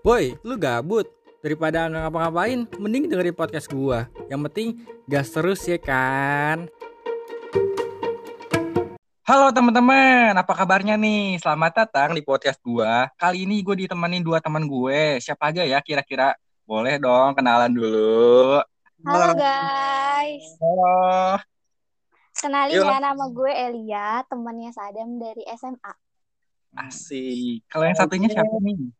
Boy, lu gabut? Daripada nggak ngapa-ngapain, mending dengerin podcast gua. Yang penting gas terus ya kan. Halo teman-teman, apa kabarnya nih? Selamat datang di podcast gua. Kali ini gue ditemenin dua teman gue. Siapa aja ya kira-kira? Boleh dong kenalan dulu. Halo guys, Halo. kenalin Yuk. ya nama gue Elia, temannya Sadam dari SMA. Asik. Kalau yang satunya siapa nih?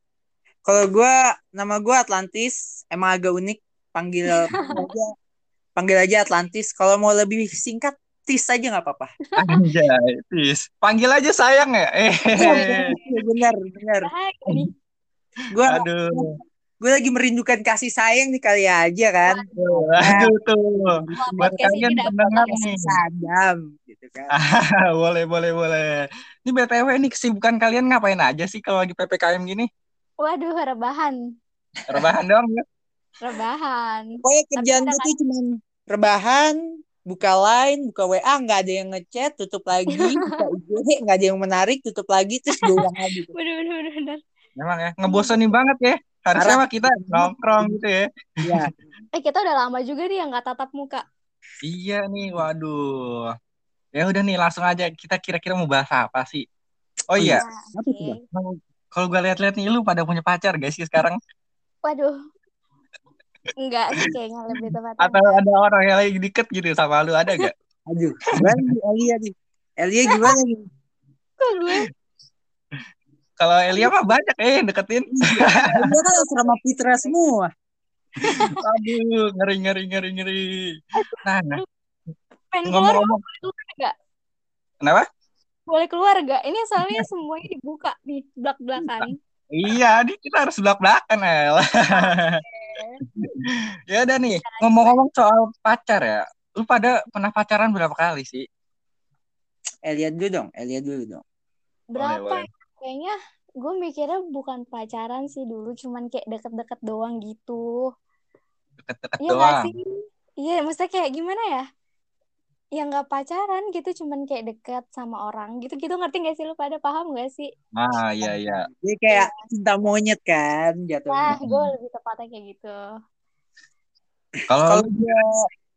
Kalau gue nama gue Atlantis, emang agak unik. Panggil aja, panggil aja Atlantis. Kalau mau lebih singkat, Tis aja nggak apa-apa. Anjay, Tis. Panggil aja sayang ya. Eh. Hai, ini Gue Aduh. gue lagi merindukan kasih sayang nih kali aja kan. Aduh tuh. Buat kalian pendengar nih. Sadam, gitu kan. boleh, boleh, boleh. Ini BTW nih kesibukan kalian ngapain aja sih kalau lagi PPKM gini? Waduh, rebahan, Rebahan dong ya? rebahan. Pokoknya kerjaan gue tuh cuma rebahan, buka line, buka WA, nggak ada yang ngechat, tutup lagi, buka IG, nggak ada yang menarik, tutup lagi, terus gue ulang lagi. Waduh, waduh, waduh, waduh. Memang ya, ngebosenin banget ya. Harusnya mah kita nongkrong gitu ya. Iya. Eh, kita udah lama juga nih yang nggak tatap muka. Iya nih, waduh. Ya udah nih, langsung aja kita kira-kira mau bahas apa sih? Oh iya, Apa tuh, Bang? Oke. Kalau gue lihat-lihat nih lu pada punya pacar guys sih sekarang? Waduh. Enggak sih kayaknya lebih tepatnya. Atau ada orang yang lagi deket gitu sama lu ada gak? Aduh, gimana nih Elia nih? Elia gimana nih? Kok gue? Kalau Elia mah banyak eh yang deketin. Elia kan asrama Pitra semua. Aduh, ngeri ngeri ngeri ngeri. Nah, nah, Pengen ngomong-ngomong, kenapa? Boleh keluar nggak? Ini soalnya semuanya dibuka nih, belak-belakan. Iya, nih kita harus belak belakan El. ya udah nih, ngomong-ngomong soal pacar ya. Lu pada pernah pacaran berapa kali sih? Elia dulu dong, Elia dulu dong. Berapa boleh. ya? Kayaknya gue mikirnya bukan pacaran sih dulu, cuman kayak deket-deket doang gitu. Deket-deket Iya nggak doang. sih? Iya, maksudnya kayak gimana ya? Ya nggak pacaran gitu, cuman kayak deket sama orang gitu-gitu. Ngerti nggak sih lu pada paham nggak sih? Ah, iya iya. Dia kayak cinta monyet kan Nah, jatuhnya. gue lebih tepatnya kayak gitu. Kalau Kalau gue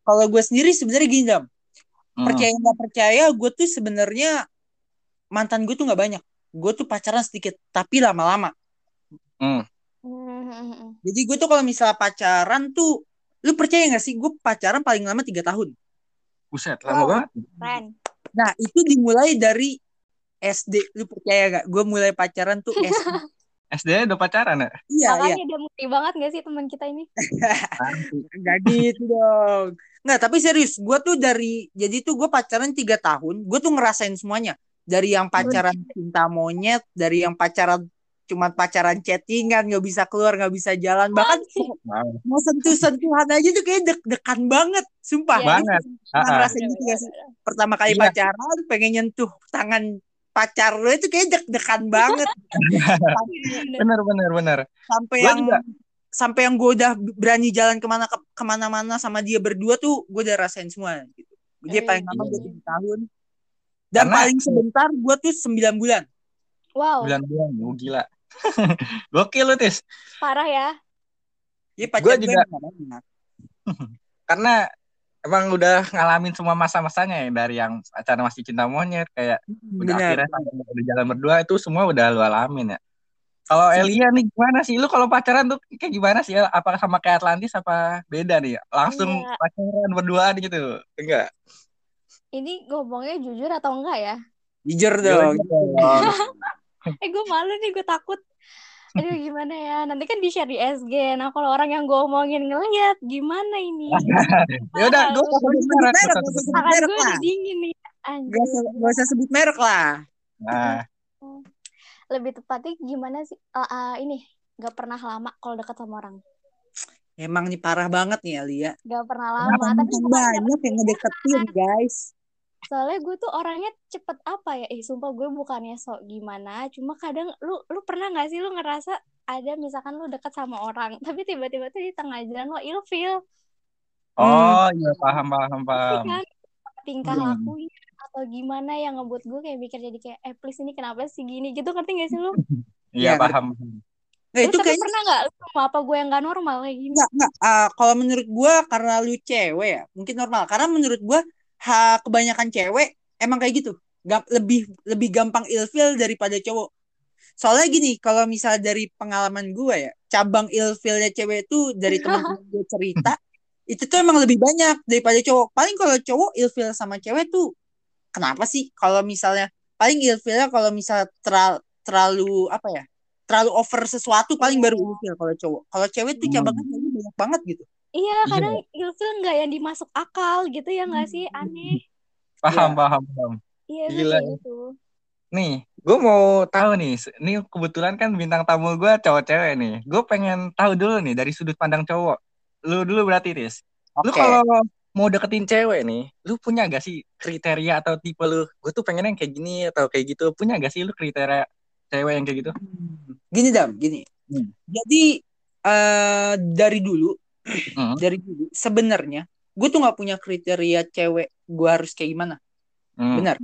kalau gue sendiri sebenarnya gini dam, Hmm, percaya nggak percaya, gue tuh sebenarnya mantan gue tuh nggak banyak. Gue tuh pacaran sedikit, tapi lama-lama. hmm. Hmm, Jadi gue tuh kalau misalnya pacaran tuh, lu percaya nggak sih? Gue pacaran paling lama tiga tahun. Buset, lama Wow. banget. keren. Nah itu dimulai dari SD. Lu percaya gak? Gue mulai pacaran tuh SD. SD udah pacaran ya? iya iya. Makanya dia murni banget gak sih teman kita ini? Gak gitu dong. Nggak, tapi serius. Gue tuh dari, jadi tuh gue pacaran tiga tahun. Gue tuh ngerasain semuanya. Dari yang pacaran cinta monyet, dari yang pacaran cuma pacaran chattingan, nggak bisa keluar, nggak bisa jalan. Bahkan mau sentuh-sentuhan aja tuh kayak deg-degan banget. Sumpah. Iya. Banget. Gitu sih? Pertama kali Iya. pacaran, pengen nyentuh tangan pacar lo itu kayak deg-degan banget. Bener bener bener. sampai Gua yang juga. sampai yang gue udah berani jalan ke mana ke, ke mana-mana sama dia berdua tuh gue udah rasain semua gitu. Dia Eh, paling lama iya. gue tujuh tahun dan Karena- paling sebentar gue tuh sembilan bulan. Wow, Bulan-bulan, oh, gila. Gokil lu, Tis. parah ya. Dia pacar gue juga-. Karena emang udah ngalamin semua masa-masanya ya dari yang pacaran masih cinta monyet kayak udah Bener. akhirnya sampai udah jalan berdua itu semua udah lu alamin ya. Kalau Elia nih gimana sih? Lu kalau pacaran tuh kayak gimana sih? Apa sama kayak Atlantis apa beda nih? Langsung Enggak. pacaran berduaan gitu? Enggak. Ini ngomongnya jujur atau enggak ya? Jujur dong. Eh gue malu nih, gue takut. Aduh gimana ya? Nanti kan di-share di SG. Nah kalau orang yang gue omongin ngeliat, gimana ini? Ya udah, gue gak. Tangan gue lah. udah dingin nih. Gak Anjir. usah, gak usah sebut merek lah. Nah, Lebih tepatnya gimana sih? Ah, ah, ini gak pernah lama kalau deket sama orang. Emang nih parah banget nih Alia. Gak pernah Kenapa lama. Tapi makin bukan banyak yang ngedeketin guys? Soalnya gue tuh orangnya cepet apa ya? Eh sumpah gue bukannya sok gimana. Cuma kadang lu lu pernah gak sih lu ngerasa ada misalkan lu deket sama orang, tapi tiba-tiba tuh di tengah jalan lo ilfeel. oh iya paham paham paham. kan tingkah Hmm. lakunya atau gimana yang ngebuat gue kayak mikir jadi kayak eh please ini kenapa sih gini gitu ngerti gak sih lu Iya Iya, paham. Nggak, Lu itu tapi kayaknya pernah nggak apa gue yang nggak normal kayak gini? Enggak, enggak. Ah, kalau menurut gua karena lu cewek ya, mungkin normal. Karena menurut gua ha, kebanyakan cewek emang kayak gitu. Gam- lebih lebih gampang ilfil daripada cowok. Soalnya gini, kalau misal dari pengalaman gua ya, cabang ilfilnya cewek itu dari teman-teman gue cerita, itu tuh emang lebih banyak daripada cowok. Paling kalau cowok ilfil sama cewek tuh kenapa sih? Kalau misalnya paling ilfilnya kalau misal teral- terlalu apa ya? Terlalu over sesuatu paling baru Iya. ilfil kalau cowok. Kalau cewek tuh Hmm. cabangnya kayaknya banyak banget gitu. Iya, Iya. kadang ilfil nggak yang dimasuk akal gitu ya nggak sih? Aneh. Paham, Iya. paham, paham. Iya, Gila. kayak gitu. Nih, gue mau tahu nih. Ini kebetulan kan bintang tamu gue cowok cewek nih. Gue pengen tahu dulu nih dari sudut pandang cowok. Lu dulu berarti, Ris. Lu Oke. kalau mau deketin cewek nih, lu punya gak sih kriteria atau tipe lu? Gue tuh pengen yang kayak gini atau kayak gitu. Punya gak sih lu kriteria cewek yang kayak gitu? Gini dam, gini. Hmm. Jadi eh dari dulu, Hmm. dari dulu sebenarnya gue tuh nggak punya kriteria cewek gue harus kayak gimana. Hmm. Benar.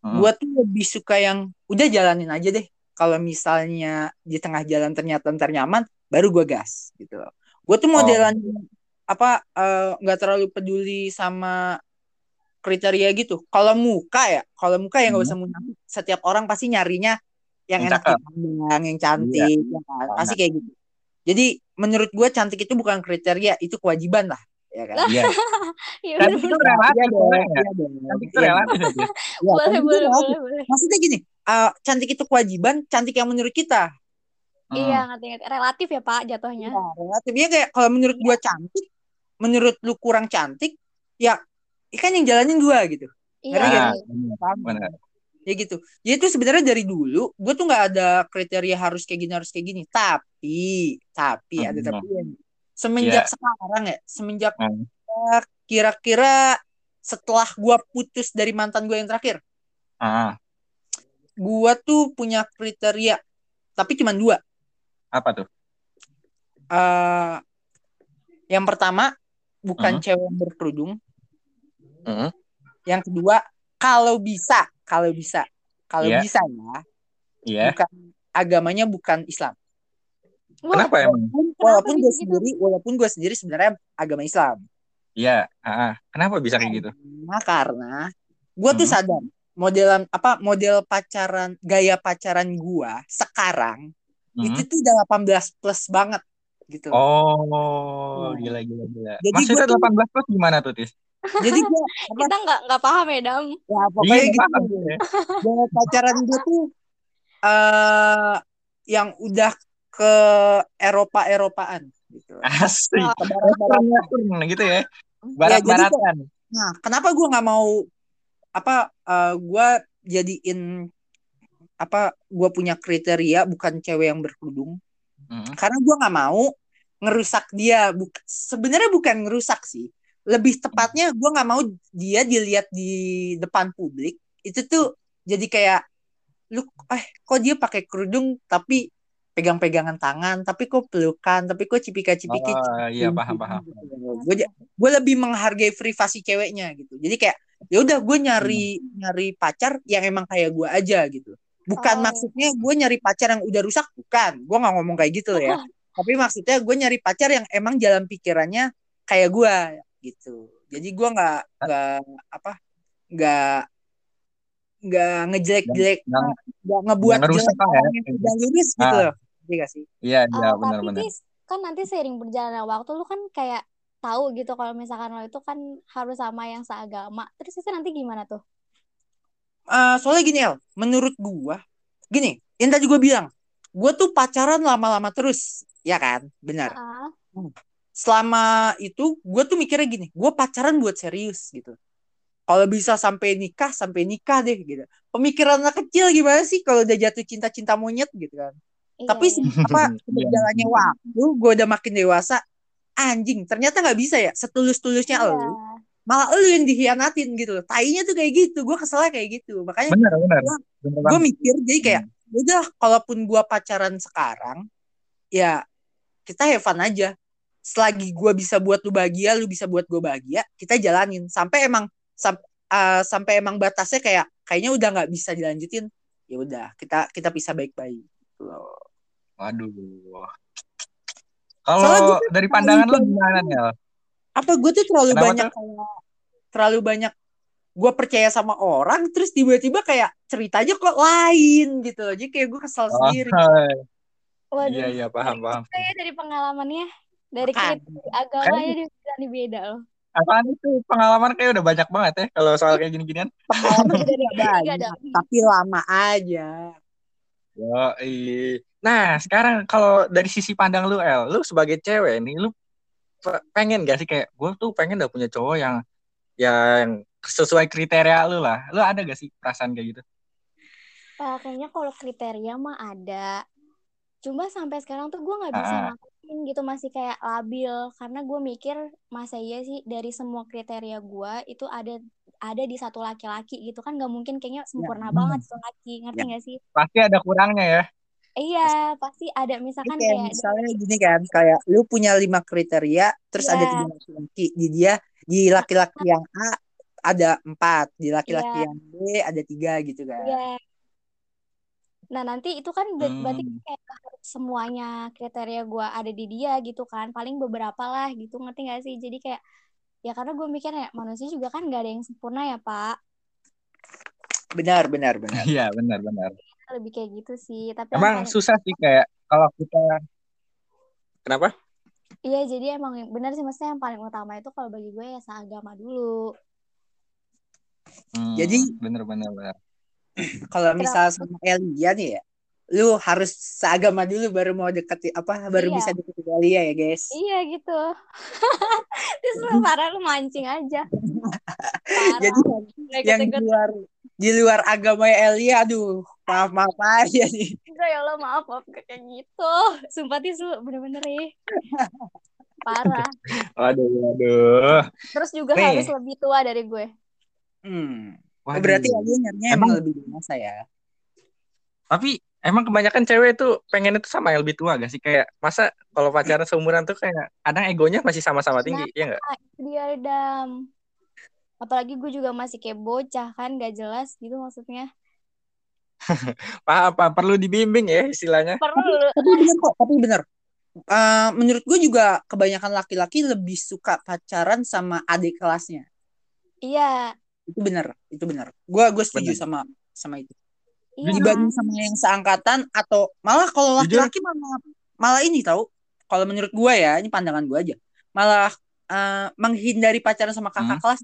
Hmm. Gue tuh lebih suka yang udah jalanin aja deh. Kalau misalnya di tengah jalan ternyata ntar nyaman, baru gue gas gitu loh. Gue tuh modelan apa eh, nggak terlalu peduli sama kriteria gitu. Kalau muka ya, kalau muka ya nggak Hmm. usah munafik. Setiap orang pasti nyarinya yang Yang enak dipandang, yang cantik, ya kan? pasti kayak gitu. Jadi menurut gue cantik itu bukan kriteria, itu kewajiban lah, ya kan? Iya. Iya, Cantik itu relatif, Iya iya. Cantik itu Iya, relatif ya, iya, Boleh, boleh, relatif. boleh, boleh. Maksudnya gini, eh, cantik itu kewajiban, cantik yang menurut kita. Hmm. Iya, ngerti-ngerti. Relatif ya, Pak, jatuhnya. Ya, relatifnya kayak kalau menurut gua cantik, menurut lu kurang cantik, ya kan yang jalanin gua gitu. Iya, Ngerti Ah, gak? bener. Ya gitu. Jadi itu sebenarnya dari dulu gue tuh nggak ada kriteria harus kayak gini harus kayak gini. Tapi, tapi ada Hmm. tapi semenjak Iya. sekarang ya, semenjak Hmm. kira-kira setelah gua putus dari mantan gue yang terakhir, Ah, gua tuh punya kriteria, tapi cuma dua. apa tuh? eh yang pertama bukan Hmm. cewek yang berkerudung. Hmm. Yang kedua kalau bisa, kalau bisa, kalau Iya. bisa ya, Iya. bukan agamanya bukan Islam. Kenapa emang? Walaupun, gue gitu-gitu? sendiri, walaupun gue sendiri sebenarnya agama Islam. Iya. Ah, kenapa bisa kayak gitu? Nah, karena gue tuh Hmm. sadar modelan apa model pacaran gaya pacaran gua sekarang Hmm. itu tuh udah 18 plus banget gitu. Oh, Nah. gila gila gila. Jadi Maksudnya gua tuh- 18 plus gimana tuh, Tis? Jadi apa kita nggak nggak paham ya, Dam. ya pokoknya Iya, gitu. paham. Gaya pacaran gue tuh eh yang udah ke Eropa-Eropaan gitu. Asik. Oh. Ke barat-baratan. Western gitu ya. Ya, jadi Barat-baratan. Nah, kenapa gue nggak mau apa eh gue jadiin apa gue punya kriteria bukan cewek yang berkerudung Hmm. karena gue nggak mau ngerusak dia Buk sebenarnya bukan ngerusak sih lebih tepatnya gue nggak mau dia dilihat di depan publik itu tuh jadi kayak lu eh kok dia pakai kerudung tapi pegang-pegangan tangan tapi kok pelukan tapi kok cipika-cipiki Oh, iya paham paham. gue gue lebih menghargai privasi ceweknya gitu. Jadi kayak ya udah gue nyari nyari pacar yang emang kayak gue aja gitu. Bukan Oh. maksudnya gue nyari pacar yang udah rusak bukan. Gue nggak ngomong kayak gitu ya. Tapi maksudnya gue nyari pacar yang emang jalan pikirannya kayak gue gitu jadi gue nggak nggak apa nggak nggak ngejelek-jelek nggak ngebuat jelek lah ya. yang udah lurus gitu Ah. loh Iya gak sih Iya iya Eh, benar tapi benar. Tis, kan nanti seiring berjalannya waktu lu kan kayak tahu gitu kalau misalkan lo itu kan harus sama yang seagama. Terus itu nanti gimana tuh? Eh, soalnya gini El, menurut gua, gini, yang tadi gua bilang, gua tuh pacaran lama-lama terus, ya kan? Benar. Ah, Selama itu, gua tuh mikirnya gini, gua pacaran buat serius gitu. Kalau bisa sampai nikah, sampai nikah deh gitu. Pemikiran anak kecil gimana sih kalau udah jatuh cinta-cinta monyet gitu kan? iya, Tapi iya. apa Iya. berjalannya waktu, gua udah makin dewasa, anjing, ternyata nggak bisa ya, setulus-tulusnya Iya. elu. Malah elu yang dihianatin gitu. Tainya tuh kayak gitu, gua keselnya kayak gitu. Makanya Benar benar. Gua- Benar gue mikir jadi kayak udah kalaupun gua pacaran sekarang ya kita have fun aja selagi gua bisa buat lu bahagia lu bisa buat gue bahagia kita jalanin sampai emang sam- uh, sampai emang batasnya kayak kayaknya udah nggak bisa dilanjutin ya udah kita kita pisah baik-baik gitu loh. Waduh. Soalnya Kalau gua tuh dari pandangan lu banyak- gimana Nel? apa gue tuh terlalu Kenapa banyak kayak terlalu banyak gue percaya sama orang terus tiba-tiba kayak ceritanya kok lain gitu loh jadi kayak gue kesel sendiri Oh, Waduh. iya iya paham paham. Saya dari pengalamannya dari kriteria agama Kan- aja dia berani beda loh. Apaan itu pengalaman kayak udah banyak banget ya kalau soal kayak gini-ginian. pengalaman banyak dong. tapi lama aja Yo, Nah, sekarang kalau dari sisi pandang lu, El, lu sebagai cewek nih, lu pe- pengen gak sih kayak gue tuh pengen udah punya cowok yang yang sesuai kriteria lu lah. Lu ada gak sih perasaan kayak gitu? Ah, kayaknya kalau kriteria mah ada. Cuma sampai sekarang tuh gue nggak bisa Ah. Gitu masih kayak labil karena gue mikir masa iya sih dari semua kriteria gue itu ada ada di satu laki-laki gitu kan nggak mungkin kayaknya sempurna bener. banget satu laki ngerti Ya. nggak sih? Pasti ada kurangnya ya. Iya pasti ada misalkan kayak kayak misalnya gini kan kayak lu punya lima kriteria terus ada Iya. tiga laki-laki di dia di laki-laki yang A ada empat di laki-laki Iya. yang B ada tiga gitu kan Iya. Nah nanti itu kan ber- berarti Hmm. kayak semuanya kriteria gue ada di dia gitu kan. Paling beberapa lah gitu ngerti gak sih? Jadi kayak ya karena gue mikir ya manusia juga kan gak ada yang sempurna ya pak. benar benar benar Iya, benar benar. Lebih kayak gitu sih. Tapi Emang susah sih kayak kalau kita Kenapa? iya jadi emang benar sih maksudnya yang paling utama itu kalau bagi gue ya seagama dulu. Hmm, Jadi- bener bener bener. kalau misal sama Elia nih ya lu harus seagama dulu baru mau deket apa baru Iya. bisa deket Elia ya guys Iya gitu. Terus lu parah lu mancing aja. Parah. jadi yang, yang di luar di luar agama Elia aduh maaf maaf aja nih Enggak ya Allah maaf maaf kayak gitu. Sumpah tis lu bener-bener ya. Parah. Waduh, waduh. Terus juga Nih. harus lebih tua dari gue. hmm. Waduh. berarti nyarinya emang Emang- lebih dewasa ya Tapi emang kebanyakan cewek tuh pengen itu sama yang lebih tua gak sih? Kayak masa kalau pacaran seumuran tuh kayak kadang egonya masih sama-sama tinggi, ya nggak? Ah, itu dia Dam. Apalagi gue juga masih kayak bocah kan gak jelas gitu maksudnya. Apa, apa perlu dibimbing ya istilahnya? Perlu. tapi bener kok tapi bener Eh, menurut gue juga kebanyakan laki-laki lebih suka pacaran sama adik kelasnya Iya. Itu bener itu bener gue gue setuju Bener. sama sama itu Iya. dibanding sama yang seangkatan atau malah kalau laki-laki malah malah ini tahu kalau menurut gue ya ini pandangan gue aja malah eh, menghindari pacaran sama kakak Hmm. kelas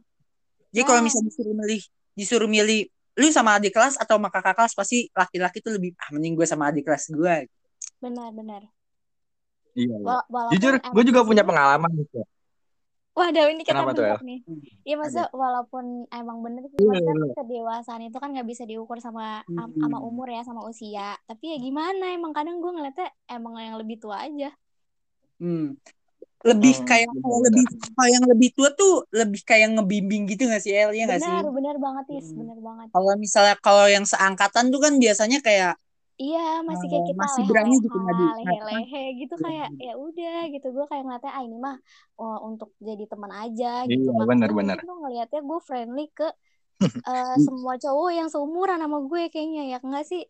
jadi kalau Ah. misalnya disuruh milih disuruh milih lu sama adik kelas atau sama kakak kelas pasti laki-laki tuh lebih ah mending gue sama adik kelas gue Benar-benar. Iya. iya. Walaupun Jujur, gue juga punya pengalaman gitu. Waduh ini kita Kenapa tuh, nih. Iya maksudnya walaupun emang bener sih Iya, maksudnya iya. kedewasaan itu kan nggak bisa diukur sama am- Hmm. sama umur ya sama usia. Tapi ya gimana emang kadang gue ngeliatnya emang yang lebih tua aja. Hmm. Lebih Hmm, kayak kalau lebih kalau yang lebih tua tuh lebih kayak ngebimbing gitu gak sih El ya gak sih? Benar, benar banget Is, Hmm. benar banget. Kalau misalnya kalau yang seangkatan tuh kan biasanya kayak Iya, masih kayak kita masih berani gitu leha-leha, ngadu. lehe-lehe gitu Iya, kayak iya. ya udah gitu gue kayak ngeliatnya ah ini mah oh, untuk jadi teman aja Iya, gitu. Makanya benar-benar. tuh ngeliatnya gue friendly ke eh, semua cowok yang seumuran sama gue kayaknya ya enggak sih?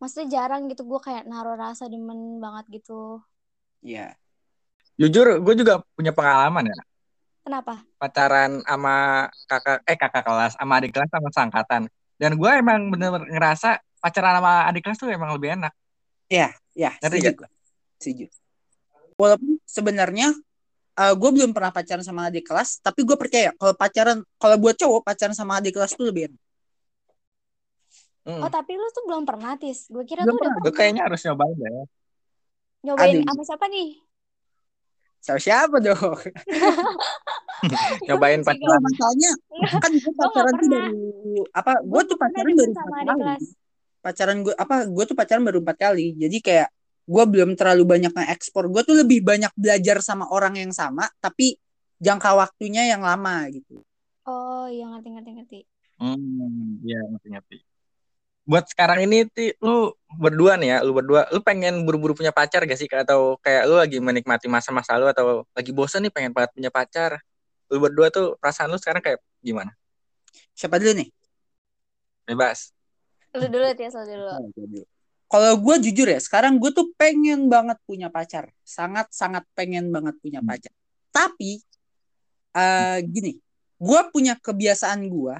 Maksudnya jarang gitu gue kayak naruh rasa demen banget gitu. ya Jujur, gue juga punya pengalaman ya. Kenapa? Pacaran sama kakak, eh kakak kelas, sama adik kelas sama seangkatan. Dan gue emang bener-bener ngerasa pacaran sama adik kelas tuh emang lebih enak. ya Ngerti setuju gue. Setuju. Walaupun sebenarnya eh, gue belum pernah pacaran sama adik kelas, tapi gue percaya kalau pacaran kalau buat cowok pacaran sama adik kelas tuh lebih enak. Hmm. Oh tapi lu tuh belum pernah tis? Gue kira Belum tuh udah pernah. Gue kayaknya harus nyobain deh. nyobain Aduh. sama siapa nih? Sama siapa dong? Nyobain pacaran. Masalahnya kan gue pacaran tuh dari apa? Gue tuh pacaran baru sama adik kelas. Pacaran gue apa gue tuh pacaran baru empat kali jadi kayak gue belum terlalu banyak nge-ekspor gue tuh lebih banyak belajar sama orang yang sama tapi jangka waktunya yang lama gitu Oh iya ngerti ngerti ngerti. Hmm, iya ngerti-ngerti. Buat sekarang ini ti, lu berdua nih ya, lu berdua, lu pengen buru-buru punya pacar gak sih? Atau kayak lu lagi menikmati masa-masa lu atau lagi bosan nih pengen banget punya pacar? Lu berdua tuh perasaan lu sekarang kayak gimana? siapa dulu nih. Bebas. Lu dulu Tis, lu dulu. Gue dulu. kalau gue jujur ya sekarang gue tuh pengen banget punya pacar sangat sangat pengen banget punya Hmm. pacar tapi eh gini gue punya kebiasaan gue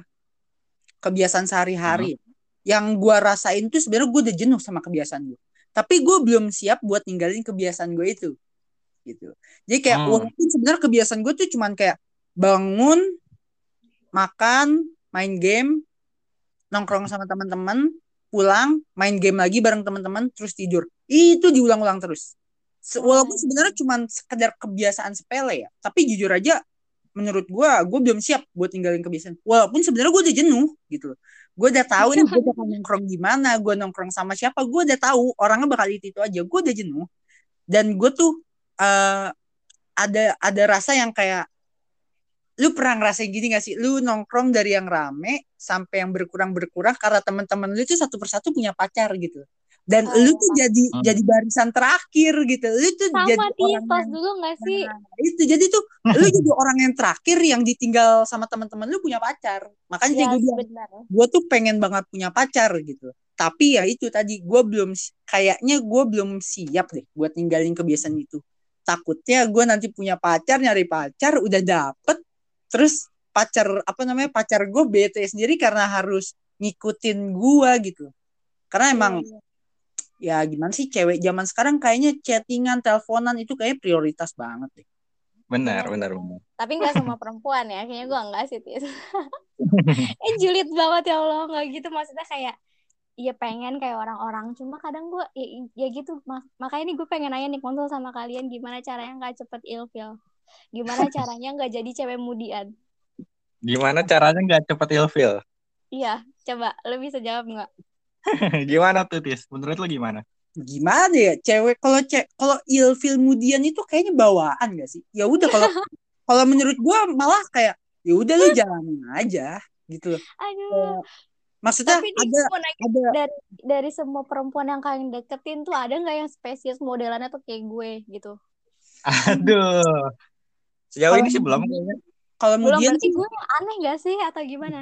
kebiasaan sehari-hari yang gue rasain tuh sebenarnya gue udah jenuh sama kebiasaan gue tapi gue belum siap buat ninggalin kebiasaan gue itu gitu jadi kayak Hmm. walaupun sebenarnya kebiasaan gue tuh cuman kayak bangun makan main game nongkrong sama teman-teman pulang main game lagi bareng teman-teman terus tidur. Itu diulang-ulang terus. Walaupun sebenarnya cuma sekedar kebiasaan sepele ya tapi jujur aja menurut gua gue belum siap buat tinggalin kebiasaan. Walaupun sebenarnya gue udah jenuh gitu gue udah tahu nih gue bakal nongkrong di mana gue nongkrong sama siapa gue udah tahu orangnya bakal itu itu aja. Gue udah jenuh. Dan gue tuh eh, ada ada rasa yang kayak lu pernah ngerasain gini gak sih? Lu nongkrong dari yang rame sampai yang berkurang berkurang karena teman-teman lu itu satu persatu punya pacar gitu. Dan Oh. lu tuh jadi Hmm. jadi barisan terakhir gitu. Lu tuh jadi sama orang tos yang- dulu gak sih? Nah, itu jadi tuh lu jadi orang yang terakhir yang ditinggal sama teman-teman lu punya pacar. Makanya ya gue bilang benar. Gue tuh pengen banget punya pacar gitu. Tapi ya itu tadi gue belum kayaknya gue belum siap deh buat ninggalin kebiasaan itu. Takutnya gue nanti punya pacar nyari pacar udah dapet terus pacar apa namanya pacar gue bete sendiri karena harus ngikutin gue gitu. Karena emang Iya, ya gimana sih cewek zaman sekarang kayaknya chattingan teleponan itu kayaknya prioritas banget deh. Benar, Benar, benar. Tapi nggak semua perempuan ya, kayaknya gue enggak sih, Tis. eh julid banget ya Allah, nggak gitu. Maksudnya kayak Iya pengen kayak orang-orang, cuma kadang gue ya, ya gitu, mak- makanya nih gue pengen nanya nih konsul sama kalian gimana caranya nggak cepet ilfil, gimana caranya nggak jadi cewek mudian. Gimana caranya nggak cepet ilfil? Iya, coba lo bisa jawab nggak? gimana tuh, Tis? Menurut lu gimana? gimana ya cewek kalau cek kalau ilfil mudian itu kayaknya bawaan gak sih ya udah kalau kalau menurut gua malah kayak ya udah lu jalanin aja gitu loh Aduh, Kayak, maksudnya tapi ada ada dari dari semua perempuan yang kalian deketin tuh ada nggak yang spesies modelannya tuh kayak gue gitu? Aduh. Sejauh Kalau ini sih belum kayaknya. kalau Belum mudian berarti sih gue aneh gak sih atau gimana?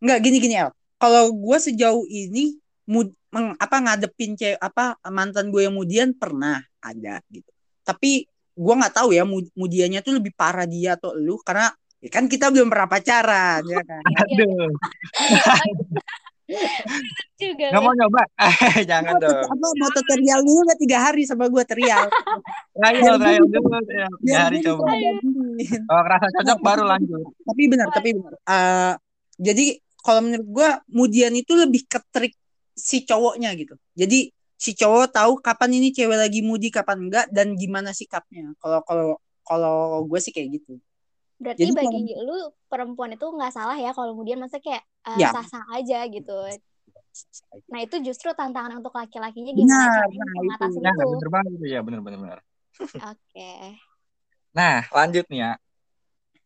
nggak gini gini El kalau gua sejauh ini mud, meng- apa ngadepin cewek apa mantan gue yang mudian pernah ada gitu tapi gua nggak tahu ya mud- mudiannya tuh lebih parah dia atau lu karena ya kan kita belum pernah pacaran ya kan Aduh. Juga. Nggak mau nyoba? Jangan Mau dong. apa mau tutorial dulu nggak tiga hari sama gue terial Trial, trial dulu. Ya, tiga hari coba. Kalau ngerasa cocok baru lanjut. tapi benar tapi benar Eh, jadi kalau menurut gue mudian itu lebih ke trik si cowoknya gitu jadi si cowok tahu kapan ini cewek lagi mudi kapan enggak dan gimana sikapnya kalau kalau kalau gue sih kayak gitu Berarti Jadi bagi lu perempuan itu nggak salah ya kalau kemudian masa kayak uh, Ya. sah-sah aja gitu. Nah itu justru tantangan untuk laki-lakinya gimana caranya nah, mengatasi Nah, itu. bener banget itu ya, bener bener bener. Oke. Nah, lanjut nih ya.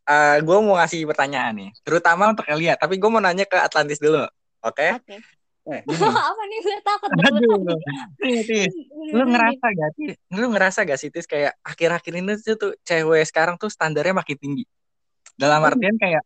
Eh, gue mau ngasih pertanyaan nih, terutama untuk Elia. Tapi gue mau nanya ke Atlantis dulu, oke? Oke. Eh, Apa nih gue takut Aduh, Tis. Lu ngerasa gak sih? Lu ngerasa gak sih, Tis, kayak akhir-akhir ini tuh, tuh cewek sekarang tuh standarnya makin tinggi. Dalam artian kayak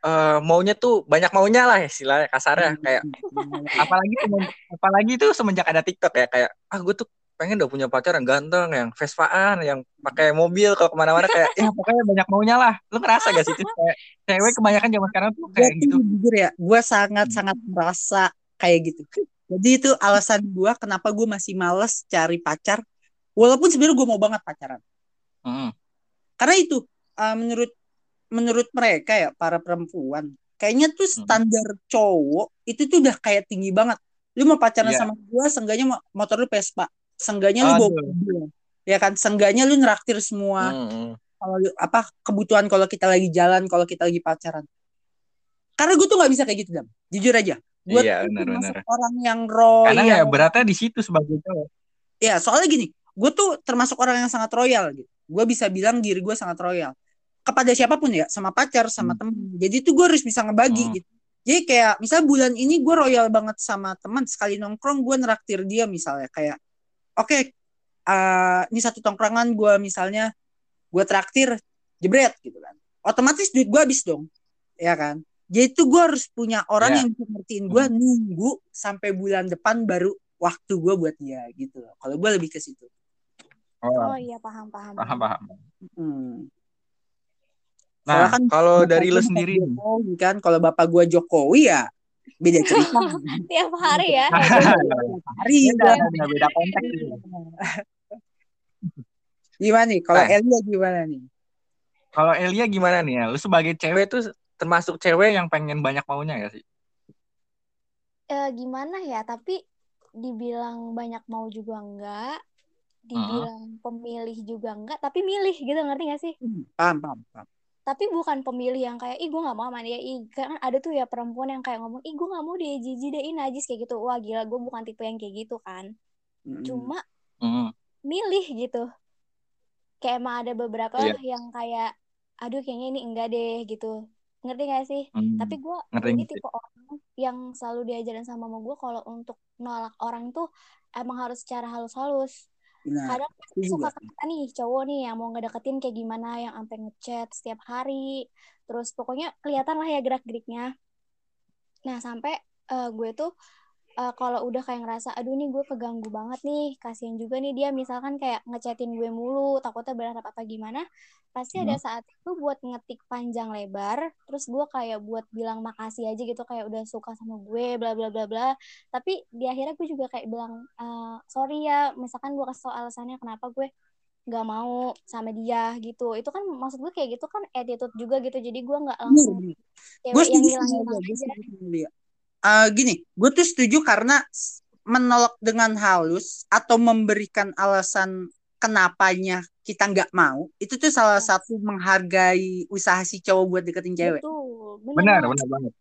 eh, maunya tuh banyak maunya lah istilahnya kasarnya kayak apalagi semen- apalagi itu semenjak ada TikTok ya kayak ah gue tuh pengen udah punya pacar yang ganteng yang Vespaan yang pakai mobil kalau ke mana-mana kayak ya pokoknya banyak maunya lah. Lu ngerasa gak sih Tis? kayak cewek kebanyakan zaman sekarang tuh kayak tuh gitu? jujur ya gue sangat sangat merasa kayak gitu. Jadi itu alasan gue kenapa gue masih males cari pacar walaupun sebenarnya gue mau banget pacaran. Mm-mm. karena itu uh, menurut menurut mereka ya para perempuan kayaknya tuh Hmm. standar cowok itu tuh udah kayak tinggi banget. Lu mau pacaran Iya. sama gue seenggaknya mo- motor lu Vespa seenggaknya lu bawa mobil ya kan? Seenggaknya lu neraktir semua. Mm-mm. kalau lu- apa kebutuhan kalau kita lagi jalan kalau kita lagi pacaran. Karena gue tuh nggak bisa kayak gitu dam. Jujur aja. Gue Iya, termasuk orang yang royal. Karena ya beratnya di situ sebagai cowok. Ya soalnya gini gue tuh termasuk orang yang sangat royal gitu. Gue bisa bilang diri gue sangat royal kepada siapa pun ya sama pacar sama temen jadi tuh gue harus bisa ngebagi Hmm. gitu jadi kayak misalnya bulan ini gue royal banget sama teman sekali nongkrong gue neraktir dia misalnya kayak oke eh, ini satu tongkrongan gue misalnya gue traktir jebret gitu kan otomatis duit gue habis dong ya kan jadi tuh gue harus punya orang Ya. yang bisa ngertiin gue Hmm. nunggu sampai bulan depan baru waktu gue buat dia gitu loh. Kalau gue lebih ke situ. Oh Oh, iya paham paham. paham paham. Hmm. Nah, kan kalau dari gua lu bukan sendiri. Jokowi kan, kalau bapak gue Jokowi ya beda cerita. Tiap hari ya. Hari Beda, kan. beda, beda konteks. gitu. Gimana nih? Kalau Nah. Elia gimana nih? Kalau Elia gimana nih ya? Lu sebagai cewek tuh termasuk cewek yang pengen banyak maunya gak sih? Eh, gimana ya? Tapi dibilang banyak mau juga enggak, dibilang pemilih juga enggak, tapi milih gitu ngerti gak sih? Hmm, Paham, paham, paham. Tapi bukan pemilih yang kayak, ih gue gak mau sama dia, ih kan ada tuh ya perempuan yang kayak ngomong, ih gue gak mau dia jijik deh, ih najis kayak gitu. Wah gila, gue bukan tipe yang kayak gitu kan. Hmm. Cuma Hmm. milih gitu. Kayak emang ada beberapa Iya. yang kayak, aduh kayaknya ini enggak deh gitu. Ngerti gak sih? Hmm. Tapi gue Ngerti, ini ngerti. tipe orang yang selalu diajarin sama mama gue kalau untuk nolak orang tuh emang harus secara halus-halus. Nah, Kadang itu suka kata nih cowok nih yang mau ngedeketin kayak gimana yang sampai ngechat setiap hari. Terus pokoknya kelihatan lah ya gerak-geriknya. Nah, sampai eh, gue tuh eh, kalau udah kayak ngerasa aduh nih gue keganggu banget nih, kasihan juga nih dia misalkan kayak ngechatin gue mulu, takutnya berharap apa gimana, pasti ada Hmm. saat itu buat ngetik panjang lebar, terus gue kayak buat bilang makasih aja gitu kayak udah suka sama gue bla bla bla bla. Tapi di akhirnya gue juga kayak bilang "Eh, sorry ya, misalkan gue kasih tau alasannya kenapa gue nggak mau sama dia gitu. Itu kan maksud gue kayak gitu kan attitude juga gitu. Jadi gue nggak langsung cewek Gue yang dia. Gue aja. Eh, gini, gue tuh setuju karena menolak dengan halus atau memberikan alasan kenapanya kita nggak mau, itu tuh salah satu menghargai usaha si cowok buat deketin cewek. Betul, Benar, banget. benar banget.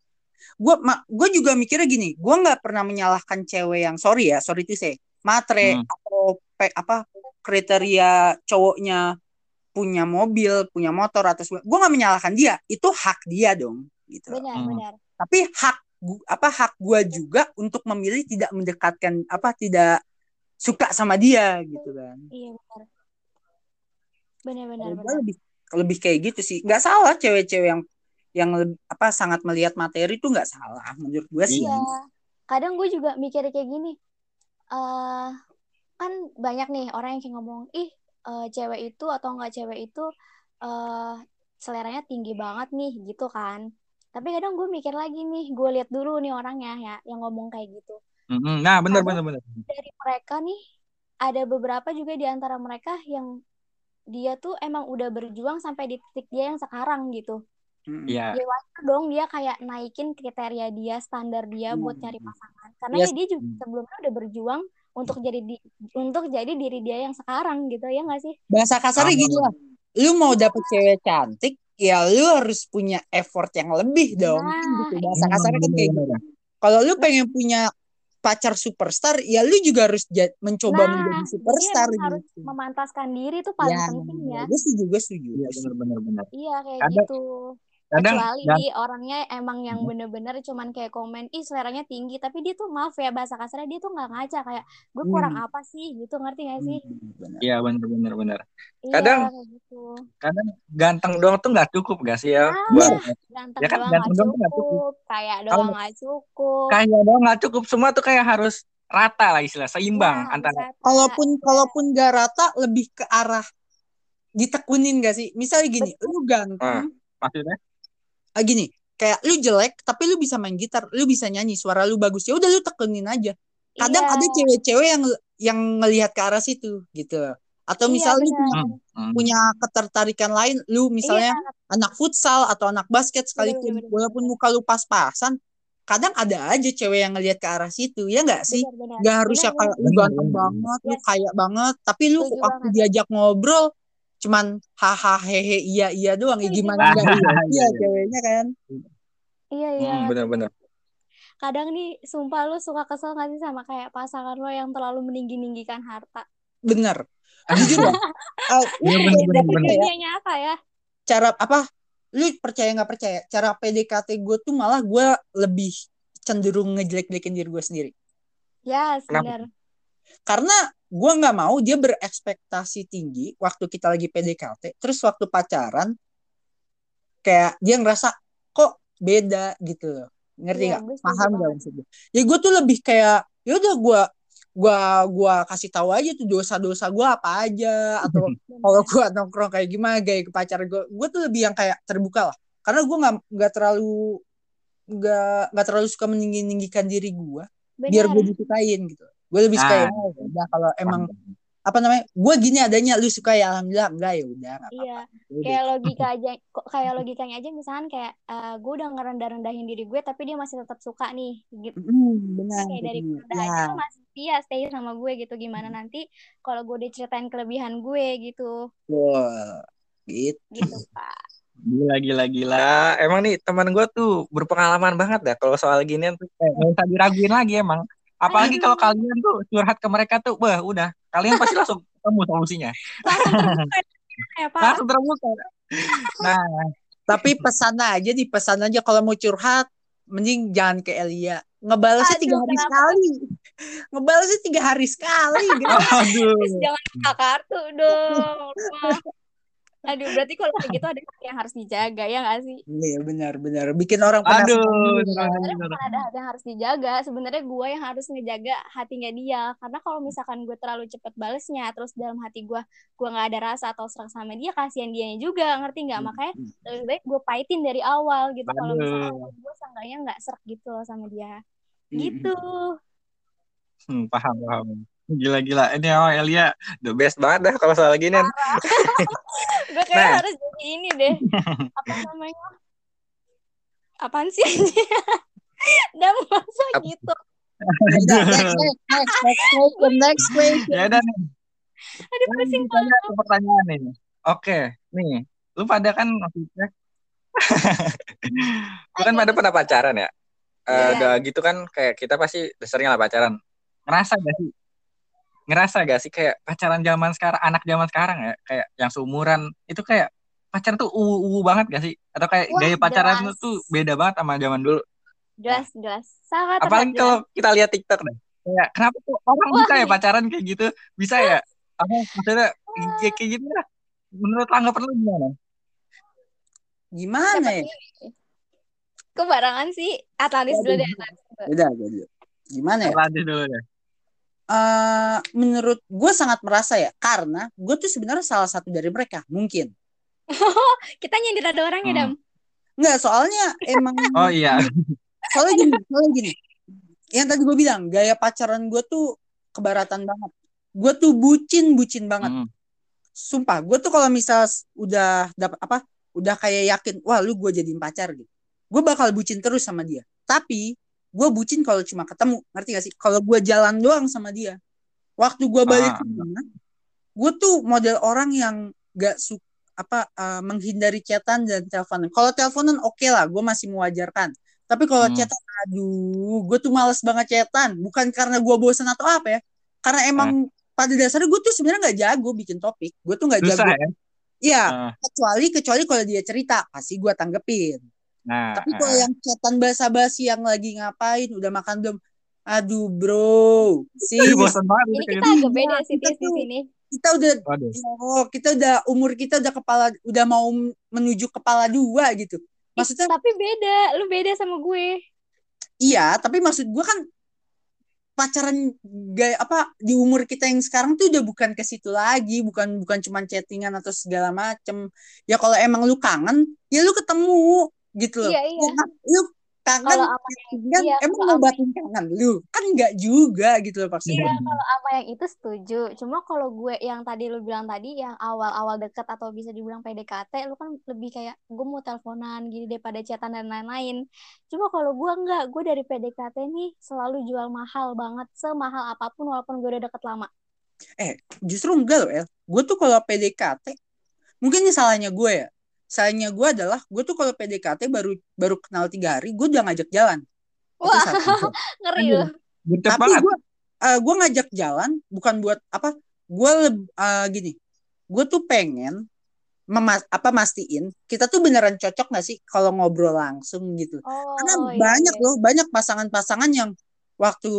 Gue gue juga mikirnya gini, gue nggak pernah menyalahkan cewek yang sorry ya, sorry itu saya matre Hmm. atau pe- apa kriteria cowoknya punya mobil, punya motor atau gue nggak menyalahkan dia, itu hak dia dong, gitu. Benar, Hmm. benar. Tapi hak gu- apa hak gue juga untuk memilih tidak mendekatkan apa tidak suka sama dia gitu kan. Iya, benar. Benar, benar, Kalau gue benar. lebih lebih kayak gitu sih. Nggak salah cewek-cewek yang yang apa sangat melihat materi itu nggak salah menurut gue sih. Iya. Kadang gue juga mikir kayak gini. eh kan banyak nih orang yang kayak ngomong, ih eh, cewek itu atau enggak cewek itu eh seleranya tinggi banget nih gitu kan. Tapi kadang gue mikir lagi nih, gue lihat dulu nih orangnya ya yang ngomong kayak gitu. Hmm, Nah, benar benar benar. dari mereka nih ada beberapa juga di antara mereka yang dia tuh emang udah berjuang sampai di titik dia yang sekarang gitu. Iya. Ya wajar dong dia kayak naikin kriteria dia, standar dia buat Hmm. nyari pasangan. Karena Yes. ya dia juga sebelumnya udah berjuang untuk jadi di, untuk jadi diri dia yang sekarang gitu ya nggak sih? Bahasa kasarnya paham. lah. Lu mau dapet cewek cantik, ya lu harus punya effort yang lebih dong. Kan Nah, gitu. Bahasa Hmm, kasarnya kan kayak gitu. Kalau lu pengen punya pacar superstar, ya lu juga harus mencoba Nah, menjadi jadi superstar harus gitu. memantaskan diri tuh paling Ya, penting ya. gue setuju, gue setuju. Iya, benar benar benar. Iya kayak Kadang gitu. Kadang Kecuali dan orangnya emang yang Hmm. bener-bener cuman kayak komen, ih seleranya tinggi, tapi dia tuh maaf ya bahasa kasarnya dia tuh nggak ngaca kayak gue kurang Hmm. apa sih gitu ngerti gak sih? Hmm. Iya, benar benar. Iya Kadang kayak gitu. kadang ganteng doang tuh nggak cukup gak sih ya Nah, buat ganteng ya kan doang ganteng nggak doang nggak cukup. cukup, kayak doang nggak cukup. kaya doang nggak cukup, semua tuh kayak harus rata lah istilah, seimbang harus antara rata. Kalaupun kalaupun gak rata, lebih ke arah ditekunin gak sih? Misalnya gini, betul. lu ah, ganteng, maksudnya ah, gini, kayak lu jelek, tapi lu bisa main gitar, lu bisa nyanyi, suara lu bagus, ya udah lu tekenin aja. Kadang Iya, ada cewek-cewek yang yang ngelihat ke arah situ gitu. Atau iya misalnya lu punya hmm, hmm. punya ketertarikan lain, lu Iya, misalnya anak futsal atau anak basket sekalipun, walaupun muka lu pas-pasan, kadang ada aja cewek yang ngelihat ke arah situ, ya nggak sih? benar benar Gak harus benar ya kayak lu ganteng benar banget, lu Yes, kaya banget, tapi lu setuju waktu banget. diajak ngobrol cuman hahaha hehe iya iya doang, ya gimana banget. nggak iya iya iya iya ceweknya kan? Iya iya. hmm, benar benar Kadang nih, sumpah lu suka kesel gak sih sama kayak pasangan lo yang terlalu meninggi-ninggikan harta? Bener, jujur ya. Uh, iya ya, Dia nyata ya. cara apa? Lu percaya nggak percaya? Cara PDKT gue tuh malah gue lebih cenderung ngejelek-jelekin diri gue sendiri. Yes, benar. Karena gue nggak mau dia berekspektasi tinggi waktu kita lagi PDKT, terus waktu pacaran kayak dia ngerasa kok beda gitu loh. Ngerti Iya, nggak? setuju Paham gak maksud gue? Ya gue tuh lebih kayak ya udah gue gua gua kasih tahu aja tuh dosa-dosa gua apa aja atau kalau gua nongkrong kayak gimana gaya ke pacar gua gua tuh lebih yang kayak terbuka lah karena gua nggak nggak terlalu nggak nggak terlalu suka meninggi ninggikan diri gua biar gue disukain gitu gue lebih suka Ah. ya udah kalau emang apa namanya gue gini adanya lu suka ya alhamdulillah enggak ya udah nggak Iya. Udah. kayak logika aja, kok kayak logikanya aja misalkan kayak eh, gue udah ngerendah-rendahin diri gue tapi dia masih tetap suka nih gitu. Mm, benar Kayak dari benar. rendah ya masih dia stay sama gue gitu gimana nanti kalau gue udah ceritain kelebihan gue gitu. Wah, gitu Gitu, Pak. Gila gila gila. Emang nih teman gue tuh berpengalaman banget dah kalau soal ginian tuh kayak nggak usah diraguin lagi emang. Apalagi kalau kalian tuh curhat ke mereka tuh, wah udah kalian pasti langsung ketemu solusinya. Langsung terbuka ya, Pak. Langsung terbuka. Nah, tapi pesan aja di pesan aja kalau mau curhat mending jangan ke Elia ngebalasnya Aduh, tiga hari kenapa? sekali ngebalasnya tiga hari sekali gitu. aduh. Jangan buka kartu dong. Aduh, berarti kalau kayak gitu ada yang harus dijaga ya nggak sih? iya benar benar. Bikin orang Aduh, penasaran bener, sebenarnya bukan ada hati yang harus dijaga. Sebenarnya gue yang harus ngejaga hatinya dia. Karena kalau misalkan gue terlalu cepet balesnya terus dalam hati gue gue nggak ada rasa atau serang sama dia kasihan dianya juga ngerti nggak? Makanya lebih baik gue paitin dari awal gitu. Kalau misalkan Aduh. gue seenggaknya nggak serak gitu loh sama dia. Hmm. gitu. Hmm, paham paham. Gila gila. Ini oh Elia the best banget dah kalau soal ginian. gue kayak Nah. harus jadi ini deh apa namanya apaan sih dan masa Apa? gitu next, next, next, next question, next question. Ya udah nih. aduh pusing ke pertanyaan nih. Oke, nih. Lu pada kan maksudnya lu kan pada pernah pacaran ya? Iya. udah gitu kan kayak kita pasti dasarnya lah pacaran. Ngerasa gak sih? Ngerasa gak sih kayak pacaran zaman sekarang, anak zaman sekarang ya, kayak yang seumuran itu kayak pacar tuh uwu banget gak sih? Atau kayak Wah, gaya pacaran jelas. tuh beda banget sama zaman dulu. jelas jelas sangat Apalagi kalau kita lihat TikTok deh. Kayak kenapa tuh orang Wah, bisa ya pacaran kayak gitu? Bisa ya? Apa maksudnya kayak kayak gitu lah. Menurut tanggapan lu gimana? Gimana ya? kebarangan sih Atlantis dulu deh Atlantis dulu. Udah, udah, udah. Gimana ya? Lanjut dulu deh. Eh, menurut gue sangat merasa ya, karena gue tuh sebenarnya salah satu dari mereka, mungkin. kita nyindir ada orang ya Hmm. dam Enggak, soalnya emang Oh iya. soalnya gini, soalnya gini. Yang tadi gue bilang, gaya pacaran gue tuh kebaratan banget. Gue tuh bucin, bucin banget. Hmm. Sumpah, gue tuh kalau misal udah dapat apa, udah kayak yakin, wah lu gue jadiin pacar gitu. Gue bakal bucin terus sama dia. Tapi gue bucin kalau cuma ketemu, ngerti gak sih? Kalau gue jalan doang sama dia. Waktu gue balik Ah. ke rumah, gue tuh model orang yang gak suka apa eh, menghindari chatan dan teleponan. Kalau teleponan oke lah, gue masih mewajarkan. Tapi kalau Hmm. chatan, aduh, gue tuh males banget chatan. Bukan karena gue bosan atau apa ya. Karena emang pada dasarnya gue tuh sebenarnya nggak jago bikin topik. Gue tuh nggak jago. ya. Iya, Ah. kecuali kecuali kalau dia cerita pasti gue tanggepin. Nah, Tapi kalau ah. yang chatan basa-basi yang lagi ngapain, udah makan belum? Aduh bro, sih bosan banget ini kita agak beda sih di sini kita udah Waduh. oh, kita udah umur kita udah kepala udah mau menuju kepala dua gitu. Maksudnya tapi beda lu beda sama gue iya, tapi maksud gue kan pacaran gaya apa di umur kita yang sekarang tuh udah bukan ke situ lagi, bukan bukan cuman chattingan atau segala macem. Ya kalau emang lu kangen, ya lu ketemu gitu loh. Iya, iya. Ya? Lu kangen kan iya, emang ngobatin kangen lu kan nggak juga gitu loh maksudnya. Iya, kalau apa yang itu setuju. Cuma kalau gue yang tadi lu bilang tadi, yang awal-awal deket atau bisa dibilang PDKT, lu kan lebih kayak gue mau teleponan gini daripada chatan dan lain-lain. Cuma kalau gue enggak, gue dari PDKT nih selalu jual mahal banget, semahal apa pun walaupun gue udah deket lama. Justru enggak loh El. Gue tuh kalau PDKT mungkin ini salahnya gue ya. Salahnya gue adalah gue tuh kalau PDKT baru baru kenal tiga hari gue udah ngajak jalan. Itu Wah, satu. ngeri loh. Tapi gue gue ngajak jalan bukan buat apa? Gue leb- eh, gini. Gue tuh pengen memas apa mastiin kita tuh beneran cocok gak sih kalau ngobrol langsung gitu. Oh, Karena iya, banyak iya. loh, banyak pasangan-pasangan yang waktu